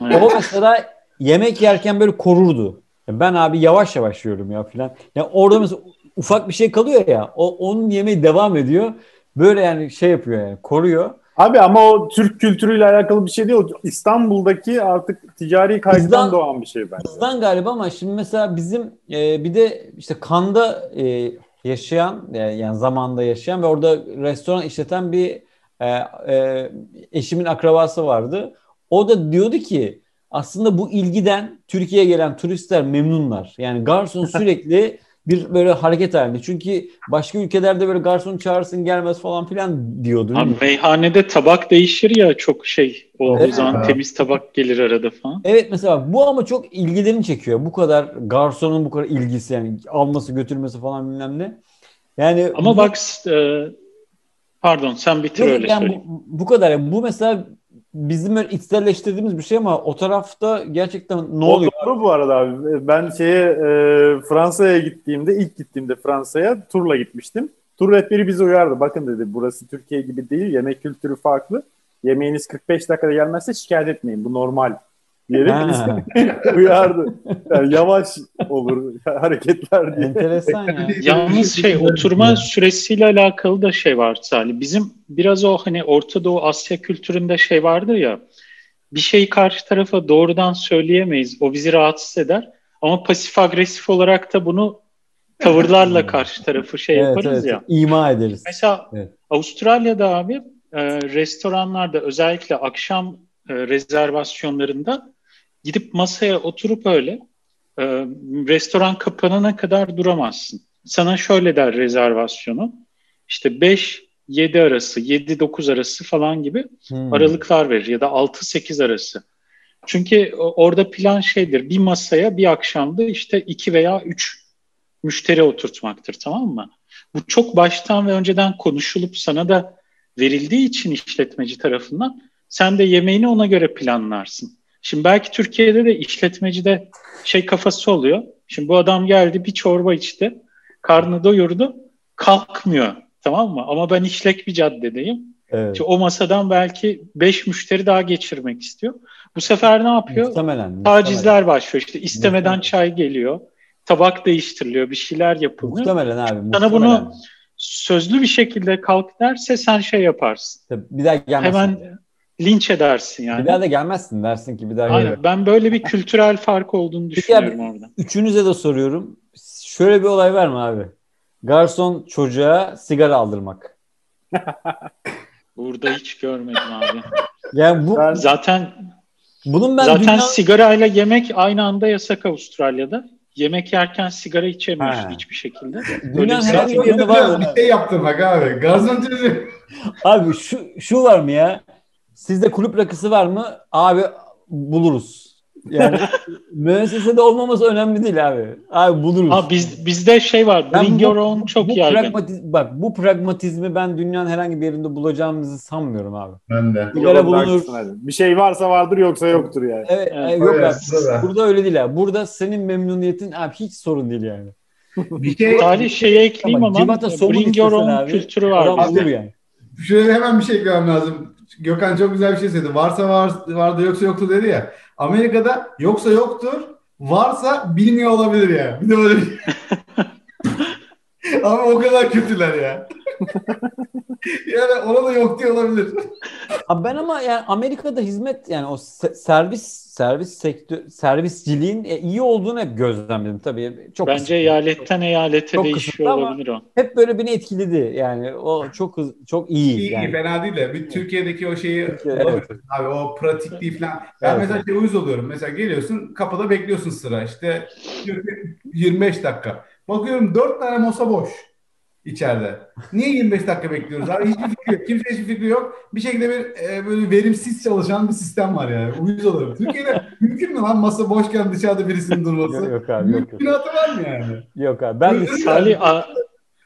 O mesela yemek yerken böyle korurdu. Ben abi yavaş yavaş yiyorum ya filan. Ya orada mesela ufak bir şey kalıyor ya. O onun yemeği devam ediyor. Böyle yani şey yapıyor yani koruyor. Abi ama o Türk kültürüyle alakalı bir şey değil. O İstanbul'daki artık ticari kaygıdan doğan bir şey bence. Bizden galiba ama şimdi mesela bizim e, bir de işte Kanda e, yaşayan e, yani zamanda yaşayan ve orada restoran işleten bir e, e, eşimin akrabası vardı. O da diyordu ki aslında bu ilgiden Türkiye'ye gelen turistler memnunlar. Yani garson sürekli bir böyle hareket halinde. Çünkü başka ülkelerde böyle garson çağırsın gelmez falan filan diyordu. Abi meyhanede tabak değişir ya çok şey. O, Evet. o zaman temiz tabak gelir arada falan. Evet mesela bu ama çok ilgilerini çekiyor. Bu kadar garsonun bu kadar ilgisi yani alması götürmesi falan bilmem ne. Yani Ama bu- bak e, pardon sen bitir Yok, öyle yani söyleyeyim. bu, bu kadar. Yani bu mesela bizim böyle içselleştirdiğimiz bir şey ama o tarafta gerçekten ne O oluyor? doğru bu arada abi. Ben şeye e, Fransa'ya gittiğimde, ilk gittiğimde Fransa'ya turla gitmiştim. Tur rehberi bizi uyardı. Bakın dedi burası Türkiye gibi değil. Yemek kültürü farklı. Yemeğiniz 45 dakikada gelmezse şikayet etmeyin. Bu normal. Diyerek bizi uyardı. Yani yavaş olur hareketler diye. Enteresan ya. Yalnız şey oturma süresiyle alakalı da şey var Salih. Bizim biraz o hani Orta Doğu Asya kültüründe şey vardır ya. Bir şeyi karşı tarafa doğrudan söyleyemeyiz. O bizi rahatsız eder. Ama pasif agresif olarak da bunu tavırlarla karşı tarafı şey Evet, yaparız evet. ya. İma ederiz. Mesela Evet. Avustralya'da abi e, restoranlarda özellikle akşam e, rezervasyonlarında gidip masaya oturup öyle e, restoran kapanana kadar duramazsın. Sana şöyle der rezervasyonu. İşte 5-7 arası, 7-9 arası falan gibi Hmm. aralıklar verir ya da 6-8 arası. Çünkü orada plan şeydir. Bir masaya bir akşamda işte 2 veya 3 müşteri oturtmaktır tamam mı? Bu çok baştan ve önceden konuşulup sana da verildiği için işletmeci tarafından sen de yemeğini ona göre planlarsın. Şimdi belki Türkiye'de de işletmecide şey kafası oluyor. Şimdi bu adam geldi bir çorba içti. Karnı doyurdu. Kalkmıyor. Tamam mı? Ama ben işlek bir caddedeyim. Evet. İşte o masadan belki 5 müşteri daha geçirmek istiyor. Bu sefer ne yapıyor? Muhtemelen. muhtemelen. Tacizler başlıyor. İşte istemeden Muhtemelen. çay geliyor. Tabak değiştiriliyor. Bir şeyler yapılıyor. Muhtemelen abi. Sana muhtemelen. bunu sözlü bir şekilde kalk derse sen şey yaparsın. Tabii Bir daha gelmezsin. Hemen linç edersin yani. Bir daha da gelmezsin dersin ki bir daha. Aynen. Ben böyle bir kültürel fark olduğunu Peki düşünüyorum abi- orada. Üçünüze de soruyorum. Şöyle bir olay var mı abi? Garson çocuğa sigara aldırmak. Burada hiç görmedim abi. Yani bu Ben- Zaten bunun ben zaten dünya... sigarayla yemek aynı anda yasak Avustralya'da. Yemek yerken sigara içemiyorsun Ha. hiçbir şekilde. dünyanın bir yerinde var? Bir şey yaptırmak abi. Garson çocuğu. Abi şu şu var mı ya? Sizde kulüp rakısı var mı? Abi buluruz. Yani müessesede olmaması önemli değil abi. Abi buluruz. Ha biz bizde şey var. Bring bu- your own çok bu yaygın. pragmatiz- bak bu pragmatizmi ben dünyanın herhangi bir yerinde bulacağımızı sanmıyorum abi. Ben de. Sigara bulunur. Bir şey varsa vardır yoksa yoktur yani. Evet, Evet, e, yok öyle, abi. burada. Burada öyle değil abi. Burada senin memnuniyetin abi hiç sorun değil yani. Bir şey Salih şeye ekleyeyim Ama ama somun bring your own abi, kültürü var. Bulur yani. şöyle hemen bir şey görmem lazım. Gökhan çok güzel bir şey söyledi. Varsa var, vardı yoksa yoktu dedi ya. Amerika'da yoksa yoktur, varsa bilmiyor olabilir ya. Bir de böyle bir... Ama o kadar kötüler ya. yani ona da yok diye olabilir. Abi ben ama yani Amerika'da hizmet yani o se- servis servis sektör servisciliğin e, iyi olduğunu hep gözlemledim tabii. Çok Bence kısıtlı. eyaletten eyalete Çok değişiyor olabilir o. hep böyle beni etkiledi. Yani o çok çok iyi. İyi, yani. iyi fena değil de bir Türkiye'deki o şeyi Türkiye, bulamıyorsun abi o pratikliği falan. Ben Evet, mesela şey uyuz oluyorum. Mesela geliyorsun kapıda bekliyorsun sıra işte diyor ki 25 dakika. Bakıyorum 4 tane masa boş içeride. Niye 25 dakika bekliyoruz abi? Hiçbir fikri yok. Kimse hiçbir fikri yok. Bir şekilde bir e, böyle verimsiz çalışan bir sistem var yani. Uyuz oluyorum. Türkiye'de mümkün mü lan masa boşken dışarıda birisinin durması? Yok, yok abi yok yok. Mümkünatı var mı yani? Yok abi ben Salih a-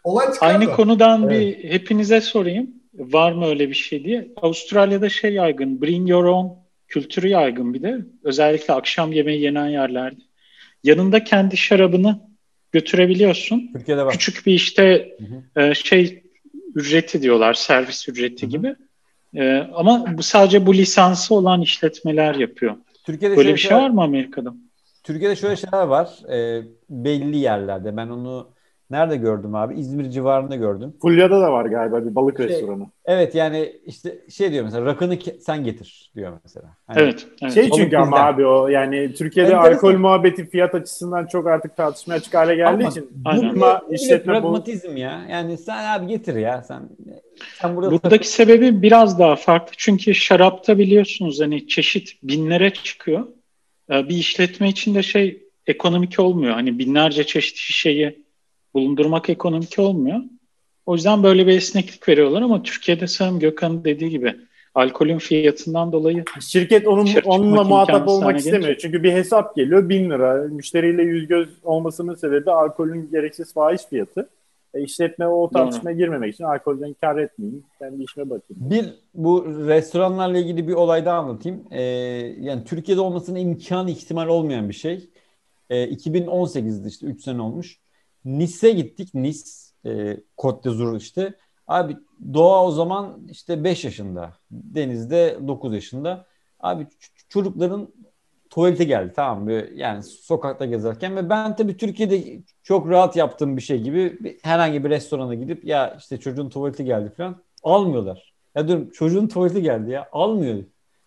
Olay aynı da. konudan Evet. bir hepinize sorayım. Var mı öyle bir şey diye. Avustralya'da şey yaygın. Bring your own kültürü yaygın bir de. Özellikle akşam yemeği yenen yerlerde. Yanında kendi şarabını götürebiliyorsun. Türkiye'de var. Küçük bir işte Hı e, şey ücreti diyorlar. Servis ücreti Hı hı. gibi. E, ama bu sadece bu lisansı olan işletmeler yapıyor. Türkiye'de Böyle şöyle bir şey şeyler- var mı Amerika'da? Türkiye'de şöyle şeyler var. e, belli yerlerde. Ben onu nerede gördüm abi? İzmir civarında gördüm. Fulya'da da var galiba bir balık Şey- restoranı. Evet yani işte şey diyor mesela rakını ke- sen getir diyor mesela. Hani Evet. evet. Şey Balık çünkü ama bizden. abi o yani Türkiye'de Enteresan. alkol muhabbeti fiyat açısından çok artık tartışmaya açık hale geldiği Ama için Aynen. bu Ama işletme bu- pragmatizm ya. Yani sen abi getir ya sen. Sen burada Buradaki sebebi biraz daha farklı. Çünkü şarapta biliyorsunuz hani çeşit binlere çıkıyor. Ee, Bir işletme için de şey ekonomik olmuyor. Hani binlerce çeşit şişeyi bulundurmak ekonomik olmuyor. O yüzden böyle bir esneklik veriyorlar ama Türkiye'de sanırım Gökhan'ın dediği gibi alkolün fiyatından dolayı Şirket onun onunla muhatap olmak istemiyor. gelince. Çünkü bir hesap geliyor 1000 lira. Müşteriyle yüz göz olmasının sebebi alkolün gereksiz fahiş fiyatı. E, işletme o tartışmaya girmemek için alkolden kar etmeyeyim. Kendi işime bakayım. Bir bu restoranlarla ilgili bir olay daha anlatayım. Ee, yani Türkiye'de olmasının imkanı ihtimal olmayan bir şey. Ee, 2018'de işte 3 sene olmuş. Nice'e gittik. Nice, e, Côte d'Azur işte. Abi Doğa o zaman işte 5 yaşında. Deniz'de 9 yaşında. Abi çocukların tuvalete geldi tamam mı? Yani sokakta gezerken ve ben tabii Türkiye'de çok rahat yaptığım bir şey gibi bir- herhangi bir restorana gidip ya işte çocuğun tuvaleti geldi falan almıyorlar. Ya diyorum çocuğun tuvaleti geldi ya almıyor.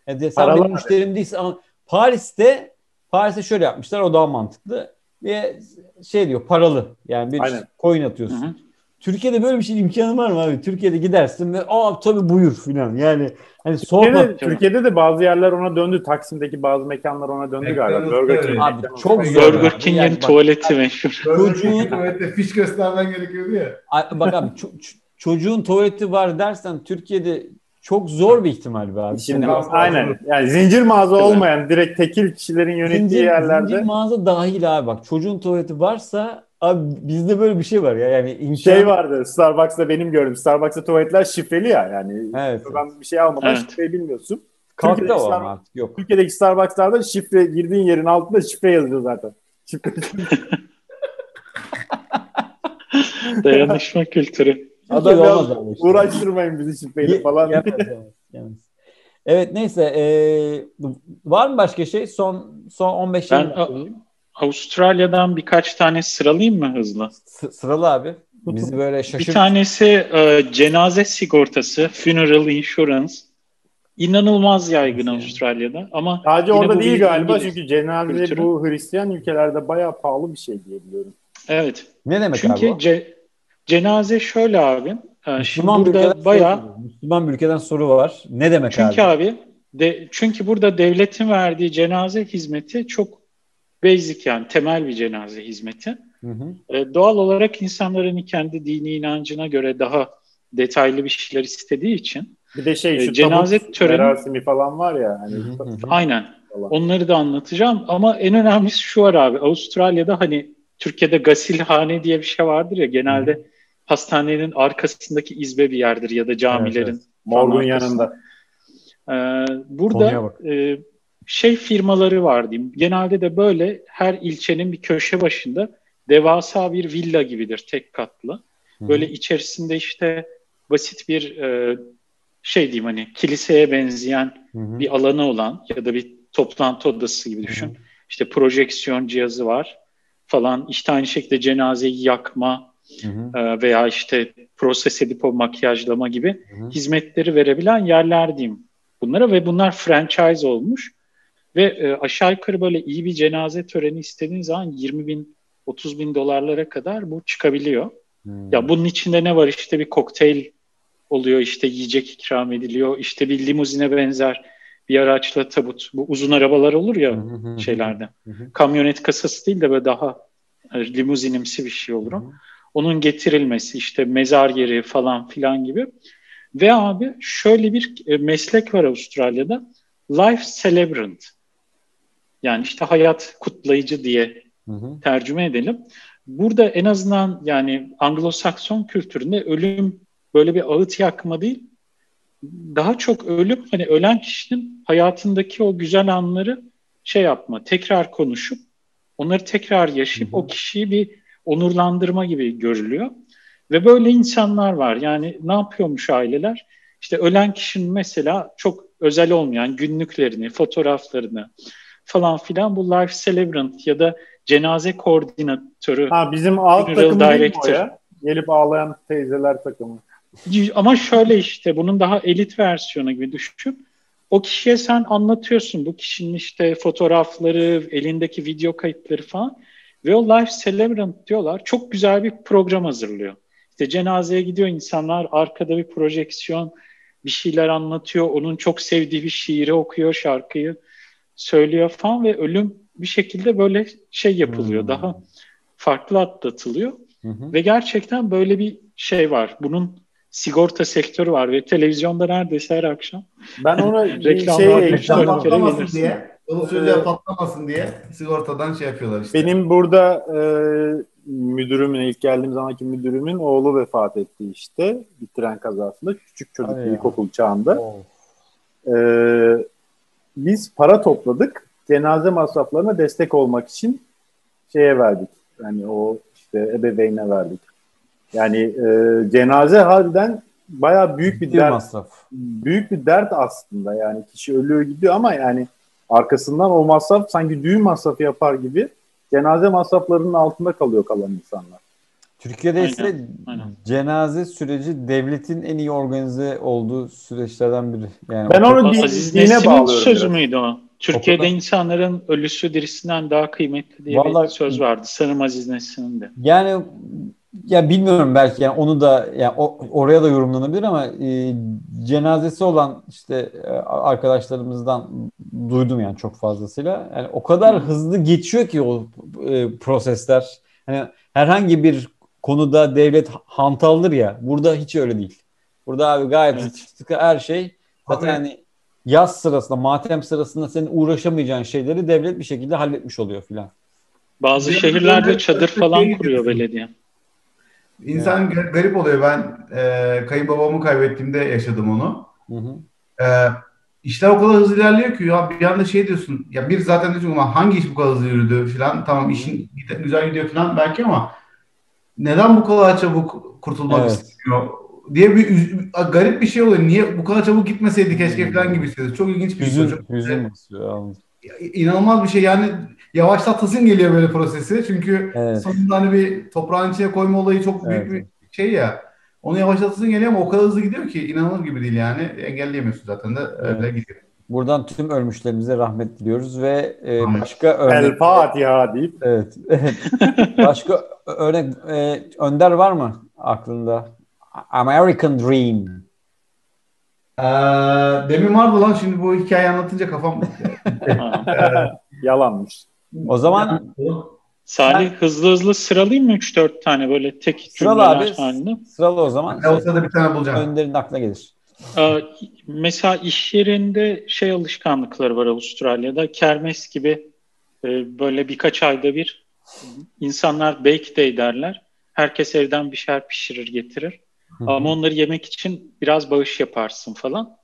Ya de, sen Paralar benim müşterim değilsin ama Paris'te Paris'te şöyle yapmışlar o daha mantıklı. Ve şey diyor paralı yani bir Aynen. coin atıyorsun. Hı hı. Türkiye'de böyle bir şey imkanı var mı abi? Türkiye'de gidersin ve aa tabii buyur filan. Yani hani sorma. Türkiye'de, Türkiye'de de bazı yerler ona döndü. Taksim'deki bazı mekanlar ona döndü galiba. Burger. King. Abi çok Burger zor. Burger. King'in Yani tuvaleti meşhur. Çocuğun- Evet, fiş göstermen gerekiyordu ya. Bak abi ço- ço- çocuğun tuvaleti var dersen Türkiye'de çok zor bir ihtimal be abi. Şimdi Hani aynen. Yani zincir mağaza Evet. olmayan direkt tekil kişilerin yönettiği zincir, yerlerde zincir mağaza dahil abi bak çocuğun tuvaleti varsa abi bizde böyle bir şey var ya yani imkan... şey vardı. Starbucks'ta benim gördüm. Starbucks'ta tuvaletler şifreli ya. Yani Evet. ben bir şey almadan Evet. şifreyi bilmiyorsun. Kalktı o Star- artık yok. Türkiye'deki Starbucks'larda şifre girdiğin yerin altında şifre yazıyor zaten. Şifre. Dayanışma kültürü. Adam olmaz ama işte. uğraştırmayın bizi şifreyle Ye- falan. yemez, yemez, yemez. Evet neyse ee, var mı başka şey? Son son 15 Ben yıl Avustralya'dan birkaç tane sıralayayım mı hızlı? S- sıralı abi. Bizi böyle Bir şaşırt. tanesi e, cenaze sigortası, funeral insurance. İnanılmaz yaygın yani? Avustralya'da ama Sadece orada değil bir galiba İngiliz çünkü cenaze kültürü. bu Hristiyan ülkelerde bayağı pahalı bir şey diye biliyorum. evet. Ne demek Çünkü abi o? ce- cenaze şöyle abi. e, Şimdi Müslüman burada ülkeden bayağı soru, Müslüman bir ülkeden soru var. Ne demek çünkü abi? abi de, çünkü burada devletin verdiği cenaze hizmeti çok basic yani temel bir cenaze hizmeti. Hı hı. E, doğal olarak insanların kendi dini inancına göre daha detaylı bir şeyler istediği için Bir de şey E, şu cenaze tabut töreni- merasimi falan var ya hani Hı hı hı. aynen falan. onları da anlatacağım ama en önemlisi şu var abi Avustralya'da hani Türkiye'de gasilhane diye bir şey vardır ya genelde hastanenin arkasındaki izbe bir yerdir ya da camilerin Evet, Morgun falan arkasında. yanında. Ee, burada e, şey firmaları var diyeyim. Genelde de böyle her ilçenin bir köşe başında devasa bir villa gibidir tek katlı. Böyle içerisinde işte basit bir e, şey diyeyim hani kiliseye benzeyen Hı-hı. bir alanı olan ya da bir toplantı odası gibi düşün. Hı-hı. İşte projeksiyon cihazı var falan. İşte aynı şekilde cenazeyi yakma Hı-hı. veya işte proses edip o makyajlama gibi Hı-hı. hizmetleri verebilen yerler diyeyim bunlara ve bunlar franchise olmuş. Ve e, aşağı yukarı böyle iyi bir cenaze töreni istediğin zaman 20 bin 30 bin dolarlara kadar bu çıkabiliyor. Hmm. Ya bunun içinde ne var işte bir kokteyl oluyor işte yiyecek ikram ediliyor işte bir limuzine benzer bir araçla tabut bu uzun arabalar olur ya şeylerde kamyonet kasası değil de böyle daha e, limuzinimsi bir şey olur onun getirilmesi işte mezar yeri falan filan gibi ve abi şöyle bir e, meslek var Avustralya'da life celebrant yani işte hayat kutlayıcı diye hı hı. tercüme edelim. Burada en azından yani Anglo-Sakson kültüründe ölüm böyle bir ağıt yakma değil, daha çok ölüm hani ölen kişinin hayatındaki o güzel anları şey yapma, tekrar konuşup onları tekrar yaşayıp hı hı. o kişiyi bir onurlandırma gibi görülüyor. Ve böyle insanlar var. Yani ne yapıyormuş aileler? İşte ölen kişinin mesela çok özel olmayan günlüklerini, fotoğraflarını, falan filan bu life celebrant ya da cenaze koordinatörü. Ha bizim alt takımı değil mi o ya? Gelip ağlayan teyzeler takımı. Ama şöyle işte bunun daha elit versiyonu gibi düşün. O kişiye sen anlatıyorsun bu kişinin işte fotoğrafları, elindeki video kayıtları falan ve o life celebrant diyorlar. Çok güzel bir program hazırlıyor. İşte cenazeye gidiyor insanlar, arkada bir projeksiyon, bir şeyler anlatıyor. Onun çok sevdiği bir şiiri okuyor, şarkıyı söylüyor falan ve ölüm bir şekilde böyle şey yapılıyor. Hmm. Daha farklı atlatılıyor. Hmm. Ve gerçekten böyle bir şey var. Bunun sigorta sektörü var ve televizyonda neredeyse her akşam ben ona reklam şey reklam diye usulüyle ee, patlamasın diye sigortadan şey yapıyorlar işte. Benim burada e, müdürümün ilk geldiğim zamanki müdürümün oğlu vefat etti işte bir tren kazasında küçük çocuk ilkokul çağında. Oh. Ee, biz para topladık. Cenaze masraflarına destek olmak için şeye verdik. Yani o işte ebeveyne verdik. Yani e, cenaze harbiden bayağı büyük bir dert. Masraf. Büyük bir dert aslında. Yani kişi ölüyor gidiyor ama yani arkasından o masraf sanki düğün masrafı yapar gibi cenaze masraflarının altında kalıyor kalan insanlar. Türkiye'de aynen, ise aynen. cenaze süreci devletin en iyi organize olduğu süreçlerden biri. Yani ben onu din, Aziz dine bağlıyorum. sözü biraz. müydü o? Türkiye'de o insanların ölüsü dirisinden daha kıymetli diye Vallahi, bir söz vardı. Sanırım Aziz Nesin'in de. Yani ya bilmiyorum belki yani onu da yani o, oraya da yorumlanabilir ama e, cenazesi olan işte e, arkadaşlarımızdan duydum yani çok fazlasıyla. Yani o kadar hızlı geçiyor ki o e, prosesler. Hani herhangi bir konuda devlet hantaldır ya. Burada hiç öyle değil. Burada abi gayet evet. her şey zaten abi, hani yaz sırasında, matem sırasında senin uğraşamayacağın şeyleri devlet bir şekilde halletmiş oluyor filan. Bazı şehirlerde çadır falan kuruyor belediye. İnsan evet. garip oluyor. Ben e, kayınbabamı kaybettiğimde yaşadım onu. Hı hı. E, işler o kadar hızlı ilerliyor ki ya bir anda şey diyorsun. Ya bir zaten diyorsun ama hangi iş bu kadar hızlı yürüdü filan. Tamam işin güzel gidiyor filan belki ama neden bu kadar çabuk kurtulmak evet. istiyor diye bir garip bir şey oluyor. Niye bu kadar çabuk gitmeseydi keşke falan gibi hissediyoruz. Çok ilginç bir şey. Hüzün basıyor. İnanılmaz bir şey. Yani yavaşlatasın geliyor böyle prosesi. Çünkü evet. sonunda hani bir toprağın içine koyma olayı çok büyük evet. bir şey ya. Onu yavaşlatasın geliyor ama o kadar hızlı gidiyor ki inanılır gibi değil yani. Engelleyemiyorsun zaten de öyle evet. gidiyor. Buradan tüm ölmüşlerimize rahmet diliyoruz ve e, başka örnek... El Fatiha deyip. Evet. başka örnek e, Önder var mı aklında? American Dream. Ee, demin vardı lan şimdi bu hikaye anlatınca kafam yalanmış. O zaman Salih hızlı hızlı sıralayayım mı 3-4 tane böyle tek Sıralı abi. Halinde? Sıralı o zaman. Ben olsa da bir tane bulacağım. Önder'in aklına gelir. Ee, mesela iş yerinde şey alışkanlıkları var Avustralya'da. Kermes gibi e, böyle birkaç ayda bir insanlar bake day derler. Herkes evden bir şeyler pişirir getirir. Ama onları yemek için biraz bağış yaparsın falan.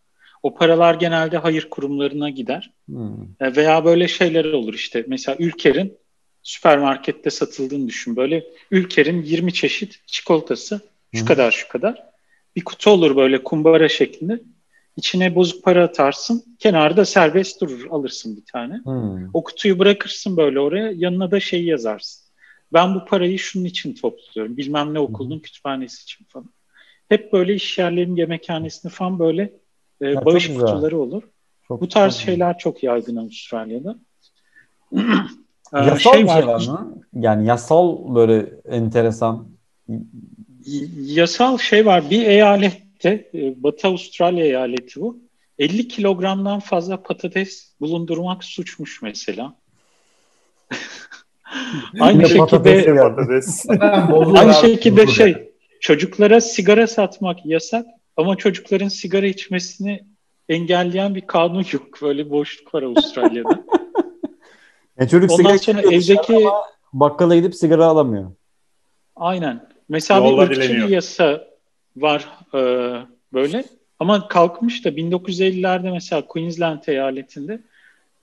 O paralar genelde hayır kurumlarına gider. Hı-hı. Veya böyle şeyler olur işte. Mesela Ülker'in süpermarkette satıldığını düşün. Böyle Ülker'in 20 çeşit çikolatası şu Hı-hı. kadar şu kadar. Bir kutu olur böyle kumbara şeklinde. İçine bozuk para atarsın. Kenarda serbest durur. Alırsın bir tane. Hmm. O kutuyu bırakırsın böyle oraya. Yanına da şey yazarsın. Ben bu parayı şunun için topluyorum. Bilmem ne okulun kütüphanesi için falan. Hep böyle iş yerlerinin yemekhanesinde falan böyle e, çok bağış güzel. kutuları olur. Çok Bu tarz çok- şeyler çok yaygın Avustralya'da. Ee, Yasal bir şey var mı? Yani yasal böyle enteresan. Yasal şey var. Bir eyalette, e, Batı Avustralya eyaleti bu. 50 kilogramdan fazla patates bulundurmak suçmuş mesela. Aynı Yine şekilde. Patates. Aynı şekilde şey çocuklara sigara satmak yasak ama çocukların sigara içmesini engelleyen bir kanun yok. Böyle boşluk var Avustralya'da. Yani çocuk Ondan sigara sonra evdeki ama bakkala gidip sigara alamıyor. Aynen. Mesela Yolda bir ırkçı bir yasa var e, böyle. Ama kalkmış da 1950'lerde mesela Queensland eyaletinde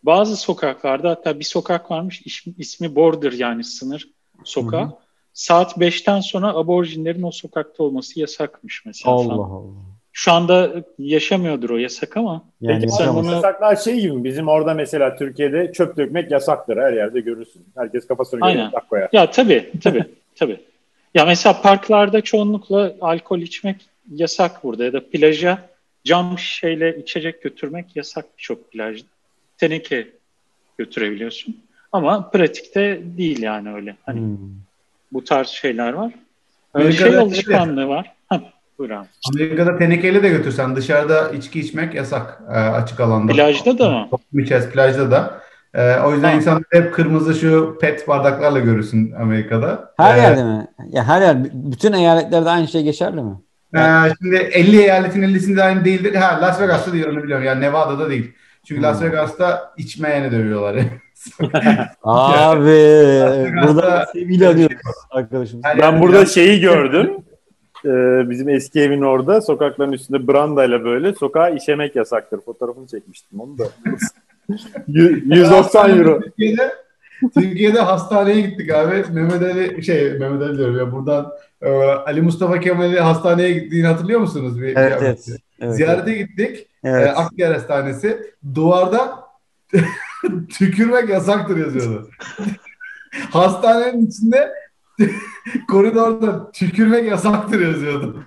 bazı sokaklarda hatta bir sokak varmış ismi, ismi Border yani sınır sokağı. Hı hı. Saat 5'ten sonra aborjinlerin o sokakta olması yasakmış mesela. Allah falan. Allah. Şu anda yaşamıyordur o yasak ama Yani Peki sen bunu- yasaklar şey gibi? Bizim orada mesela Türkiye'de çöp dökmek yasaktır. Her yerde görürsün. Herkes kafasına göre Aynen. yasak koyar. Ya tabii, tabii, tabii. Ya mesela parklarda çoğunlukla alkol içmek yasak burada ya da plaja cam şişeyle içecek götürmek yasak birçok plajda. Teneke götürebiliyorsun. Ama pratikte değil yani öyle. Hani Hmm. Bu tarz şeyler var. Ee, Amerika'da şey alışkanlığı var. Heh, buyur abi. Amerika'da tenekeyle de götürsen dışarıda içki içmek yasak e, açık alanda. Plajda da mı? Toplum içerisinde plajda da. E, o yüzden Ha. insanlar hep kırmızı şu pet bardaklarla görürsün Amerika'da. Her E, yerde mi? Ya her yer, bütün eyaletlerde aynı şey geçerli mi? e, şimdi 50 eyaletin 50'sinde aynı değildir. Ha Las Vegas'ta değil onu biliyorum. Yani Nevada'da değil. Çünkü Las Hmm. Vegas'ta içmeyeni dövüyorlar. Abi burada sevgili arıyoruz arkadaşımız. Her Ben burada biraz- şeyi gördüm. Ee, bizim eski evin orada sokakların üstünde brandayla böyle sokağa işemek yasaktır. Fotoğrafını çekmiştim onu da. Yü- 190 euro. Türkiye'de, Türkiye'de hastaneye gittik abi. Mehmet Ali şey Mehmet Ali diyorum ya buradan e, Ali Mustafa Kemal'i hastaneye gittiğini hatırlıyor musunuz? Bir, Evet, bir- evet. evet. Ziyarete gittik. Evet. E, Hastanesi. Duvarda tükürmek yasaktır yazıyordu. Hastanenin içinde koridorda tükürmek yasaktır yazıyordu.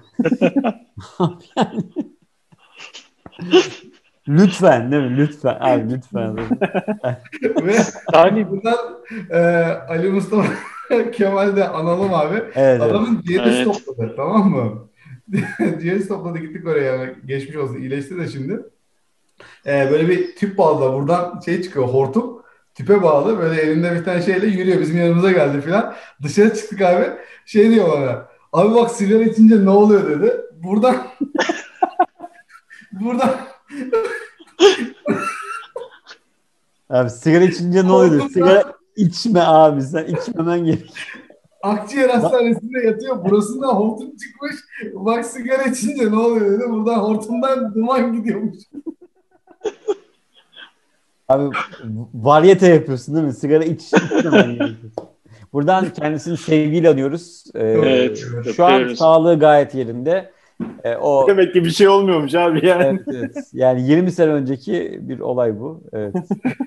Lütfen değil mi? Lütfen. Abi lütfen. Ve Salih, buradan e, Ali Mustafa Kemal de analım abi. Evet. evet. Adamın ciğeri Evet. topladı tamam mı? ciğeri topladı gittik oraya yani geçmiş olsun iyileşti de şimdi. Ee, böyle bir tüp bağlı buradan şey çıkıyor hortum tüpe bağlı böyle elinde bir tane şeyle yürüyor bizim yanımıza geldi filan. Dışarı çıktık abi şey diyor bana abi bak sigara içince ne oluyor dedi. Buradan buradan Abi sigara içince ne oluyor? Sigara içme abi sen içmemen gerek. akciğer hastanesinde yatıyor burasından hortum çıkmış bak sigara içince ne oluyor dedi. Buradan hortumdan duman gidiyormuş. Abi varyete yapıyorsun değil mi? Sigara iç. Buradan kendisini sevgiyle anıyoruz. Ee, Evet, şu an sağlığı gayet yerinde. Ee, o Demek ki bir şey olmuyormuş abi yani. evet, evet. Yani 20 sene önceki bir olay bu. Evet.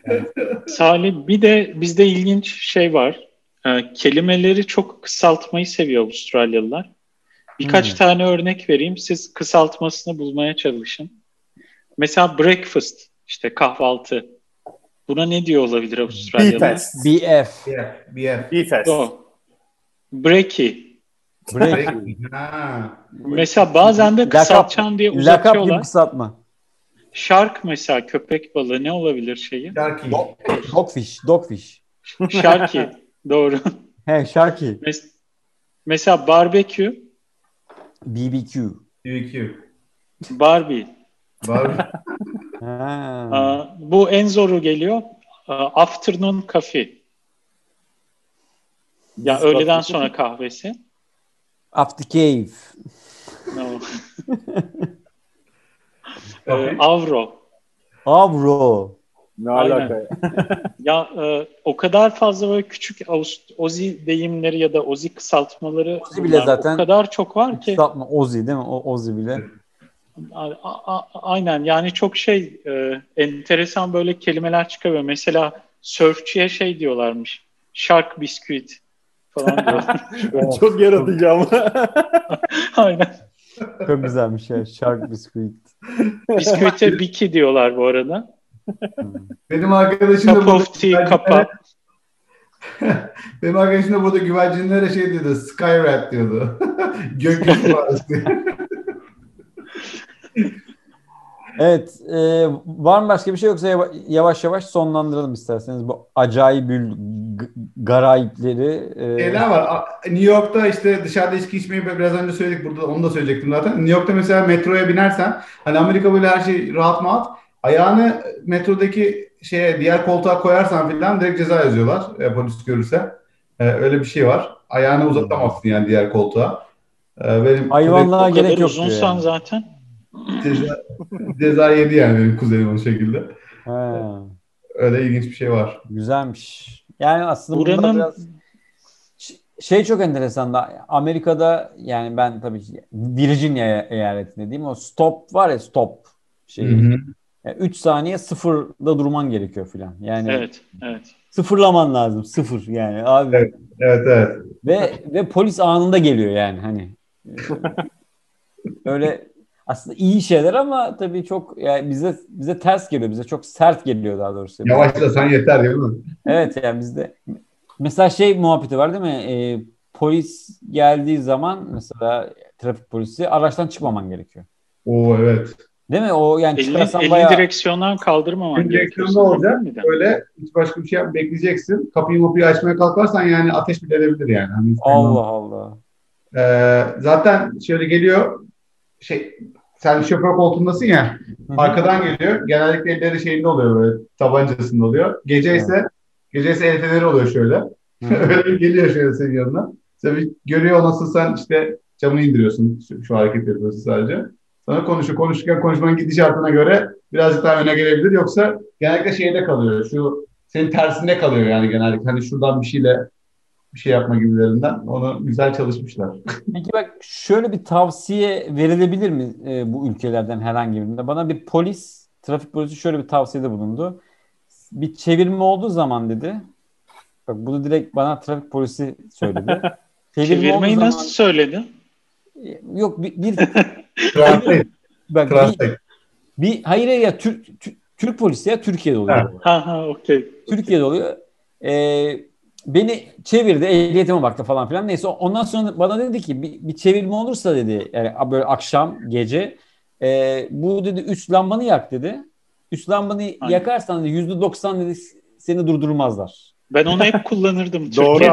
Salih bir de bizde ilginç şey var. Ee, kelimeleri çok kısaltmayı seviyor Avustralyalılar. Birkaç Hmm. tane örnek vereyim. Siz kısaltmasını bulmaya çalışın. Mesela breakfast, işte kahvaltı. Buna ne diyor olabilir Avustralyalılar? B-Fest. BF. BF. BF. B-Fest. O. Breaky. Break. Ha. Mesela bazen de kısaltacağım diye Lakap gibi uzatıyorlar. kısaltma. Shark mesela köpek balığı ne olabilir şeyi? Sharky. Dogfish. Dogfish. Sharky. Doğru. He Sharky. Mes- mesela barbecue, BBQ. BBQ. Barbie. Ha. Aa, bu en zoru geliyor. Afternoon coffee. Ya öğleden sonra kahvesi. After cave. No. Ee, avro. Avro. Ne Aynen. alaka ya? E, o kadar fazla böyle küçük Ozi deyimleri ya da Ozi kısaltmaları Ozi bile zaten- o kadar çok var ki. Kısaltma Ozi değil mi? O Ozi bile. A- a- aynen yani çok şey e, enteresan böyle kelimeler çıkıyor. Mesela sörfçüye şey diyorlarmış. Shark biscuit falan diyorlar. Çok yaratıcı ama. aynen. Çok güzelmiş ya. Shark Biscuit. Bisküvite biki diyorlar bu arada. Benim arkadaşım da Cup of tea kapa. benim arkadaşım da burada güvercinlere şey diyordu. Sky Rat diyordu. Gökyüzü faresi. Evet. e, var mı başka bir şey yoksa yava- yavaş yavaş sonlandıralım isterseniz bu acayibül g- garayipleri. e, Şeyler var. New York'ta işte dışarıda içki içmeyi biraz önce söyledik. Burada onu da söyleyecektim zaten. New York'ta mesela metroya binersen hani Amerika böyle her şey rahat rahat. Ayağını metrodaki şeye diğer koltuğa koyarsan filan direkt ceza yazıyorlar. E, polis görürse. E, öyle bir şey var. Ayağını uzatamazsın yani diğer koltuğa. E, benim Hayvanlığa gerek yok uzunsan yani. zaten. Ceza, ceza yedi yani benim kuzenim o şekilde. Ha, Öyle ilginç bir şey var. güzelmiş. Yani aslında Buranın biraz şey çok enteresan da Amerika'da yani ben tabii ki Virginia eyaletinde diyeyim o stop var ya stop şey. Hı hı. 3 saniye sıfırda durman gerekiyor filan. Yani evet, evet. sıfırlaman lazım. Sıfır yani abi. Evet. Evet evet. Ve ve polis anında geliyor yani hani. Öyle aslında iyi şeyler ama tabii çok yani bize bize ters geliyor. Bize çok sert geliyor daha doğrusu. Yavaşlasan yeter değil mi? Evet yani bizde mesela şey muhabbeti var değil mi? Ee, polis geldiği zaman mesela trafik polisi araçtan çıkmaman gerekiyor. Oo evet. Değil mi? O yani Elini, çıkarsan elini bayağı direksiyondan kaldırmaman gerekiyor. direksiyonda olacak. Böyle hiç başka bir şey yap, bekleyeceksin. Kapıyı mapıyı açmaya kalkarsan yani ateş bile edebilir yani. Hani Allah Allah. Ee, zaten şöyle geliyor şey sen şoför koltuğundasın ya arkadan geliyor. Genellikle elleri şeyinde oluyor böyle tabancasında oluyor. Gece ise gece ise el feneri oluyor şöyle. Öyle geliyor şöyle senin yanına. Tabii görüyor nasıl sen işte camını indiriyorsun. Şu, şu hareket yapıyorsun sadece. Sonra konuşuyor. Konuşurken konuşmanın gidişatına göre birazcık daha öne gelebilir. Yoksa genellikle şeyde kalıyor. Şu senin tersinde kalıyor yani genellikle. Hani şuradan bir şeyle bir şey yapma gibilerinden. Onu güzel çalışmışlar. Peki bak şöyle bir tavsiye verilebilir mi e, bu ülkelerden herhangi birinde? Bana bir polis, trafik polisi şöyle bir tavsiyede bulundu. Bir çevirme olduğu zaman dedi. Bak bunu direkt bana trafik polisi söyledi. Çevirme Çevirmeyi zaman- nasıl söyledi? Yok bir, bir bak bir, bir hayır ya Türk Türk, Türk polisi ya Türkiye'de oluyor. Ha. Ha ha okey. Türkiye'de oluyor. Ee, beni çevirdi, ehliyetime baktı falan filan. Neyse ondan sonra bana dedi ki bir, bir çevirme olursa dedi yani böyle akşam, gece e, bu dedi üst lambanı yak dedi. Üst lambanı Aynen. yakarsan yüzde doksan dedi seni durdurmazlar. Ben onu hep kullanırdım. Doğru.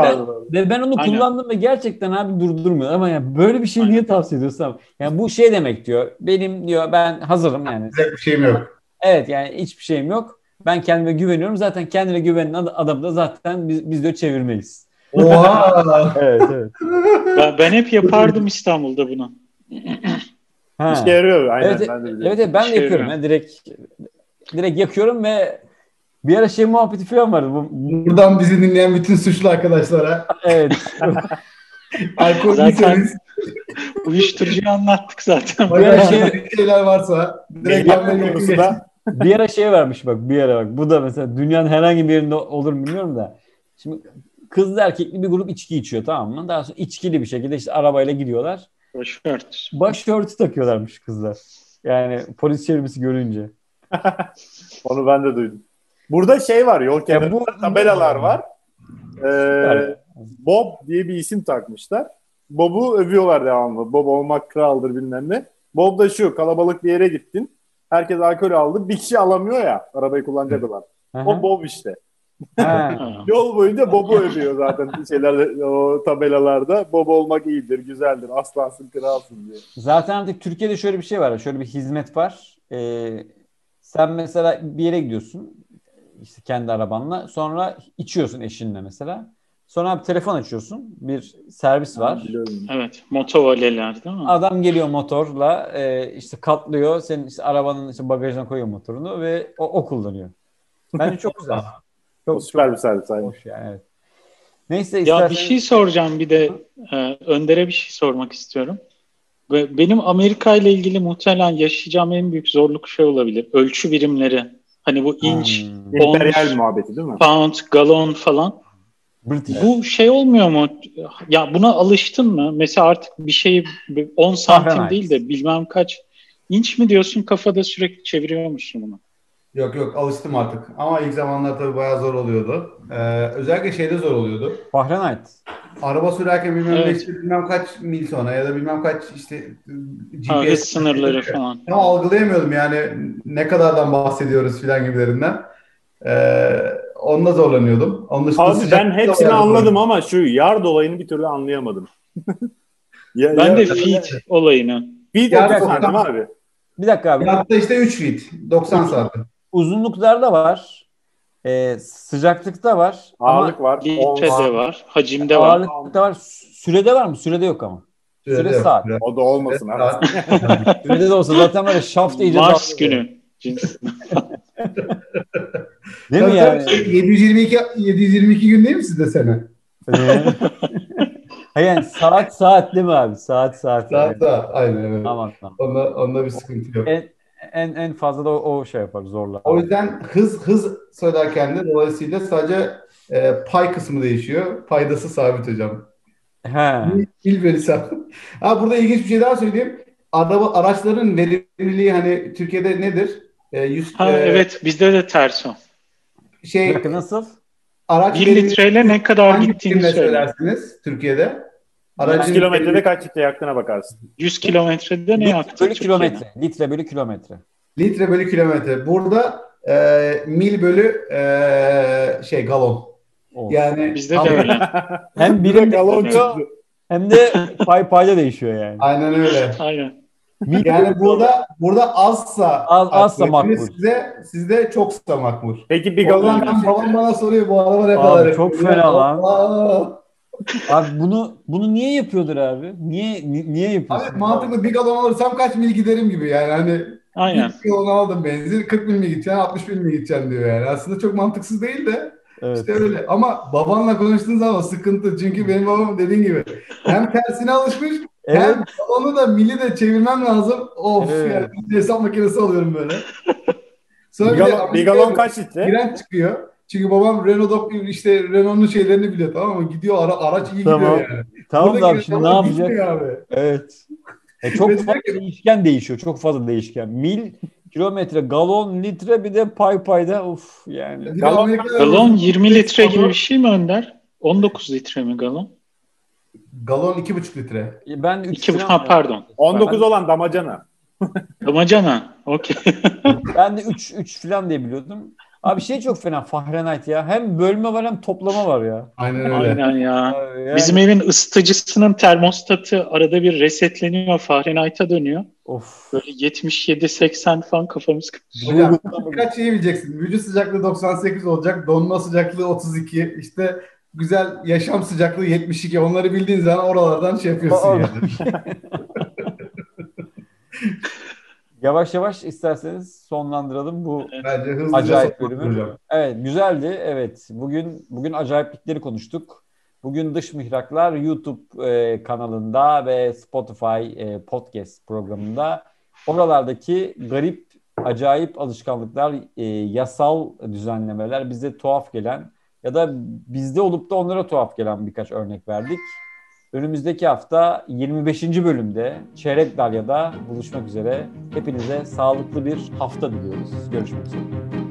Ve ben onu Aynen. kullandım ve gerçekten abi durdurmuyor. Ama yani böyle bir şey Aynen. niye tavsiye ediyorsun abi? Yani bu şey demek diyor. Benim diyor ben hazırım yani. Bir şeyim yok. Evet yani hiçbir şeyim yok. Ben kendime güveniyorum. Zaten kendine güvenen ad- adam da zaten biz, biz de çevirmeyiz. Oha! Evet evet. Ben, ben hep yapardım İstanbul'da bunu. Ha. İşe yarıyor. Aynen Evet, ben de biliyorum. Evet, evet ben de İşe yakıyorum. yarıyor. ya direkt direkt yakıyorum ve bir ara şey muhabbeti falan vardı. Bu, Buradan bizi dinleyen bütün suçlu arkadaşlara evet. alkollüyseniz Uyuşturucuyu anlattık zaten. Böyle şey- bir şeyler varsa direkt konusunda bir ara şey vermiş bak bir ara bak. Bu da mesela dünyanın herhangi bir yerinde olur bilmiyorum da. Şimdi kızlı erkekli bir grup içki içiyor tamam mı? Daha sonra içkili bir şekilde işte arabayla gidiyorlar. Başört. Başörtü takıyorlarmış kızlar. Yani polis çevirmesi görünce. onu ben de duydum. Burada şey var yol kenarında bu- tabelalar var. Ee. Bob diye bir isim takmışlar. Bob'u övüyorlar devamlı. Bob olmak kraldır bilmem ne. Bob da şu kalabalık bir yere gittin. Herkes alkol aldı. Bir kişi alamıyor ya arabayı kullanacak olan. O Bob işte. Yol boyunca Bob'u övüyor zaten şeylerde o tabelalarda. Bob olmak iyidir, güzeldir, aslansın, kralsın diye. Zaten artık Türkiye'de şöyle bir şey var. Şöyle bir hizmet var. Ee, sen mesela bir yere gidiyorsun. işte kendi arabanla. Sonra içiyorsun eşinle mesela. Sonra bir telefon açıyorsun. Bir servis var. Evet. Motovaleler değil mi? Adam geliyor motorla e, işte katlıyor. Senin işte arabanın işte bagajına koyuyor motorunu ve o, o kullanıyor. Bence çok güzel. Çok, süper bir servis hoş yani. Evet. Neyse Ya istersen... bir şey soracağım bir de e, Önder'e bir şey sormak istiyorum. Ve benim Amerika ile ilgili muhtemelen yaşayacağım en büyük zorluk şey olabilir. Ölçü birimleri. Hani bu inç, Hmm. İmperyal muhabbeti değil mi? pound, galon falan. British. Bu şey olmuyor mu? Ya buna alıştın mı? Mesela artık bir şeyi 10 santim değil de bilmem kaç inç mi diyorsun kafada sürekli çeviriyor musun bunu? Yok yok alıştım artık. Ama ilk zamanlar tabii bayağı zor oluyordu. Ee, özellikle şeyde zor oluyordu. Fahrenheit. Araba sürerken bilmem Evet. ne işte bilmem kaç mil sonra ya da bilmem kaç işte GPS hız sınırları falan. Tam algılayamıyordum yani ne kadardan bahsediyoruz filan gibilerinden. Ee, onunla zorlanıyordum. Onun Abi ben hepsini anladım ama şu yard olayını bir türlü anlayamadım. ya, Ben ya- de feet olayını. Feet Yard 30 doksan- santim abi. Bir dakika abi. Hatta işte 3 feet 90 santim. Uzunluklarda var. Ee, sıcaklıkta var. Ağırlık var. Litrede var. Hacimde var. ağırlıkta var. Sürede var mı? Sürede yok ama. Süre yok. saat. Süre- O da olmasın abi. saat. Sürede de olsa zaten böyle şaft iyice Mars günü. Değil mi yani? tabii, 722 722 gün değil mi sizde sene? Hayır yani saat saat değil mi abi? Saat saat. Saat Evet. saat. Aynen evet. Tamam tamam. Onda, onda bir sıkıntı yok. En, en, en fazla da o, o şey yapar zorlar. O yüzden hız hız söylerken de dolayısıyla sadece e, pay kısmı değişiyor. Paydası sabit hocam. He. İl bölü. Ha burada ilginç bir şey daha söyleyeyim. Araba araçların verimliliği hani Türkiye'de nedir? E, 100 Ha e, evet bizde de ters o. Bir şey dakika nasıl? araç 1 verimliliği litreyle ne kadar gittiğini söylersiniz Türkiye'de? 100 kilometrede kaç litre yaktığına bakarsın. 100 kilometrede ne Litre yaktı bölü kilometre. Litre bölü kilometre. litre bölü kilometre. Burada e, mil bölü e, şey galon. O. Yani Bizde de öyle. Hem Bir de birim galon hem de pay payda değişiyor yani. Aynen öyle. Aynen. Yani burada burada azsa Az- azsa makbul. Sizde sizde çoksa makbul. Peki bir galon babam bana soruyor bu araba ne Abi kadar çok yakıyor? fena lan. Abi bunu bunu niye yapıyordur abi? Niye ni- niye yapıyorsun? Abi mantıklı bir galon alırsam kaç mil giderim gibi yani hani Aynen. bir galon aldım benzin 40 mil mi gideceksin 60 mil mi gideceksin diyor yani. Aslında çok mantıksız değil de Evet. işte öyle. Ama babanla konuştuğun zaman sıkıntı çünkü benim babam dediğin gibi hem tersine alışmış Evet. hem onu da mili de çevirmem lazım. Of Evet. yani bir hesap makinesi alıyorum böyle. Sonra Bir galon, bir galon kaç litre? Giren çıkıyor. Çünkü babam Renault işte Renault'un şeylerini biliyor tamam mı? Gidiyor ara, araç iyi Tamam. gidiyor yani. Tamam da Buradaki abi şimdi ne yapacak? Abi. Evet. E çok fazla değişken değişiyor. Çok fazla değişken. Mil, kilometre, galon, litre bir de pay payda uf yani. Galon- Galon 20 litre gibi bir şey mi Önder? 19 litre mi galon? Galon 2,5 litre. Ben 3 2 ha, pardon. 19 olan damacana. Damacana. Okey. Ben de 3 3 falan diye biliyordum. Abi şey çok fena Fahrenheit ya. Hem bölme var hem toplama var ya. Aynen öyle. Aynen ya. Abi yani- Bizim evin ısıtıcısının termostatı arada bir resetleniyor. Fahrenheit'a dönüyor. Of. Böyle 77-80 falan kafamız Hocam birkaç şeyi bileceksin. Vücut sıcaklığı 98 olacak. Donma sıcaklığı 32. İşte güzel yaşam sıcaklığı 72. Onları bildiğin zaman oralardan şey yapıyorsun yani. Yavaş yavaş isterseniz sonlandıralım bu Bence hızlıca acayip bölümü. Evet güzeldi. Evet bugün bugün acayiplikleri konuştuk. Bugün Dış Mihraklar YouTube e, kanalında ve Spotify e, podcast programında oralardaki garip, acayip alışkanlıklar, e, yasal düzenlemeler bize tuhaf gelen ya da bizde olup da onlara tuhaf gelen birkaç örnek verdik. Önümüzdeki hafta 25. bölümde Çeyrek Dalya'da buluşmak üzere. Hepinize sağlıklı bir hafta diliyoruz. Görüşmek üzere.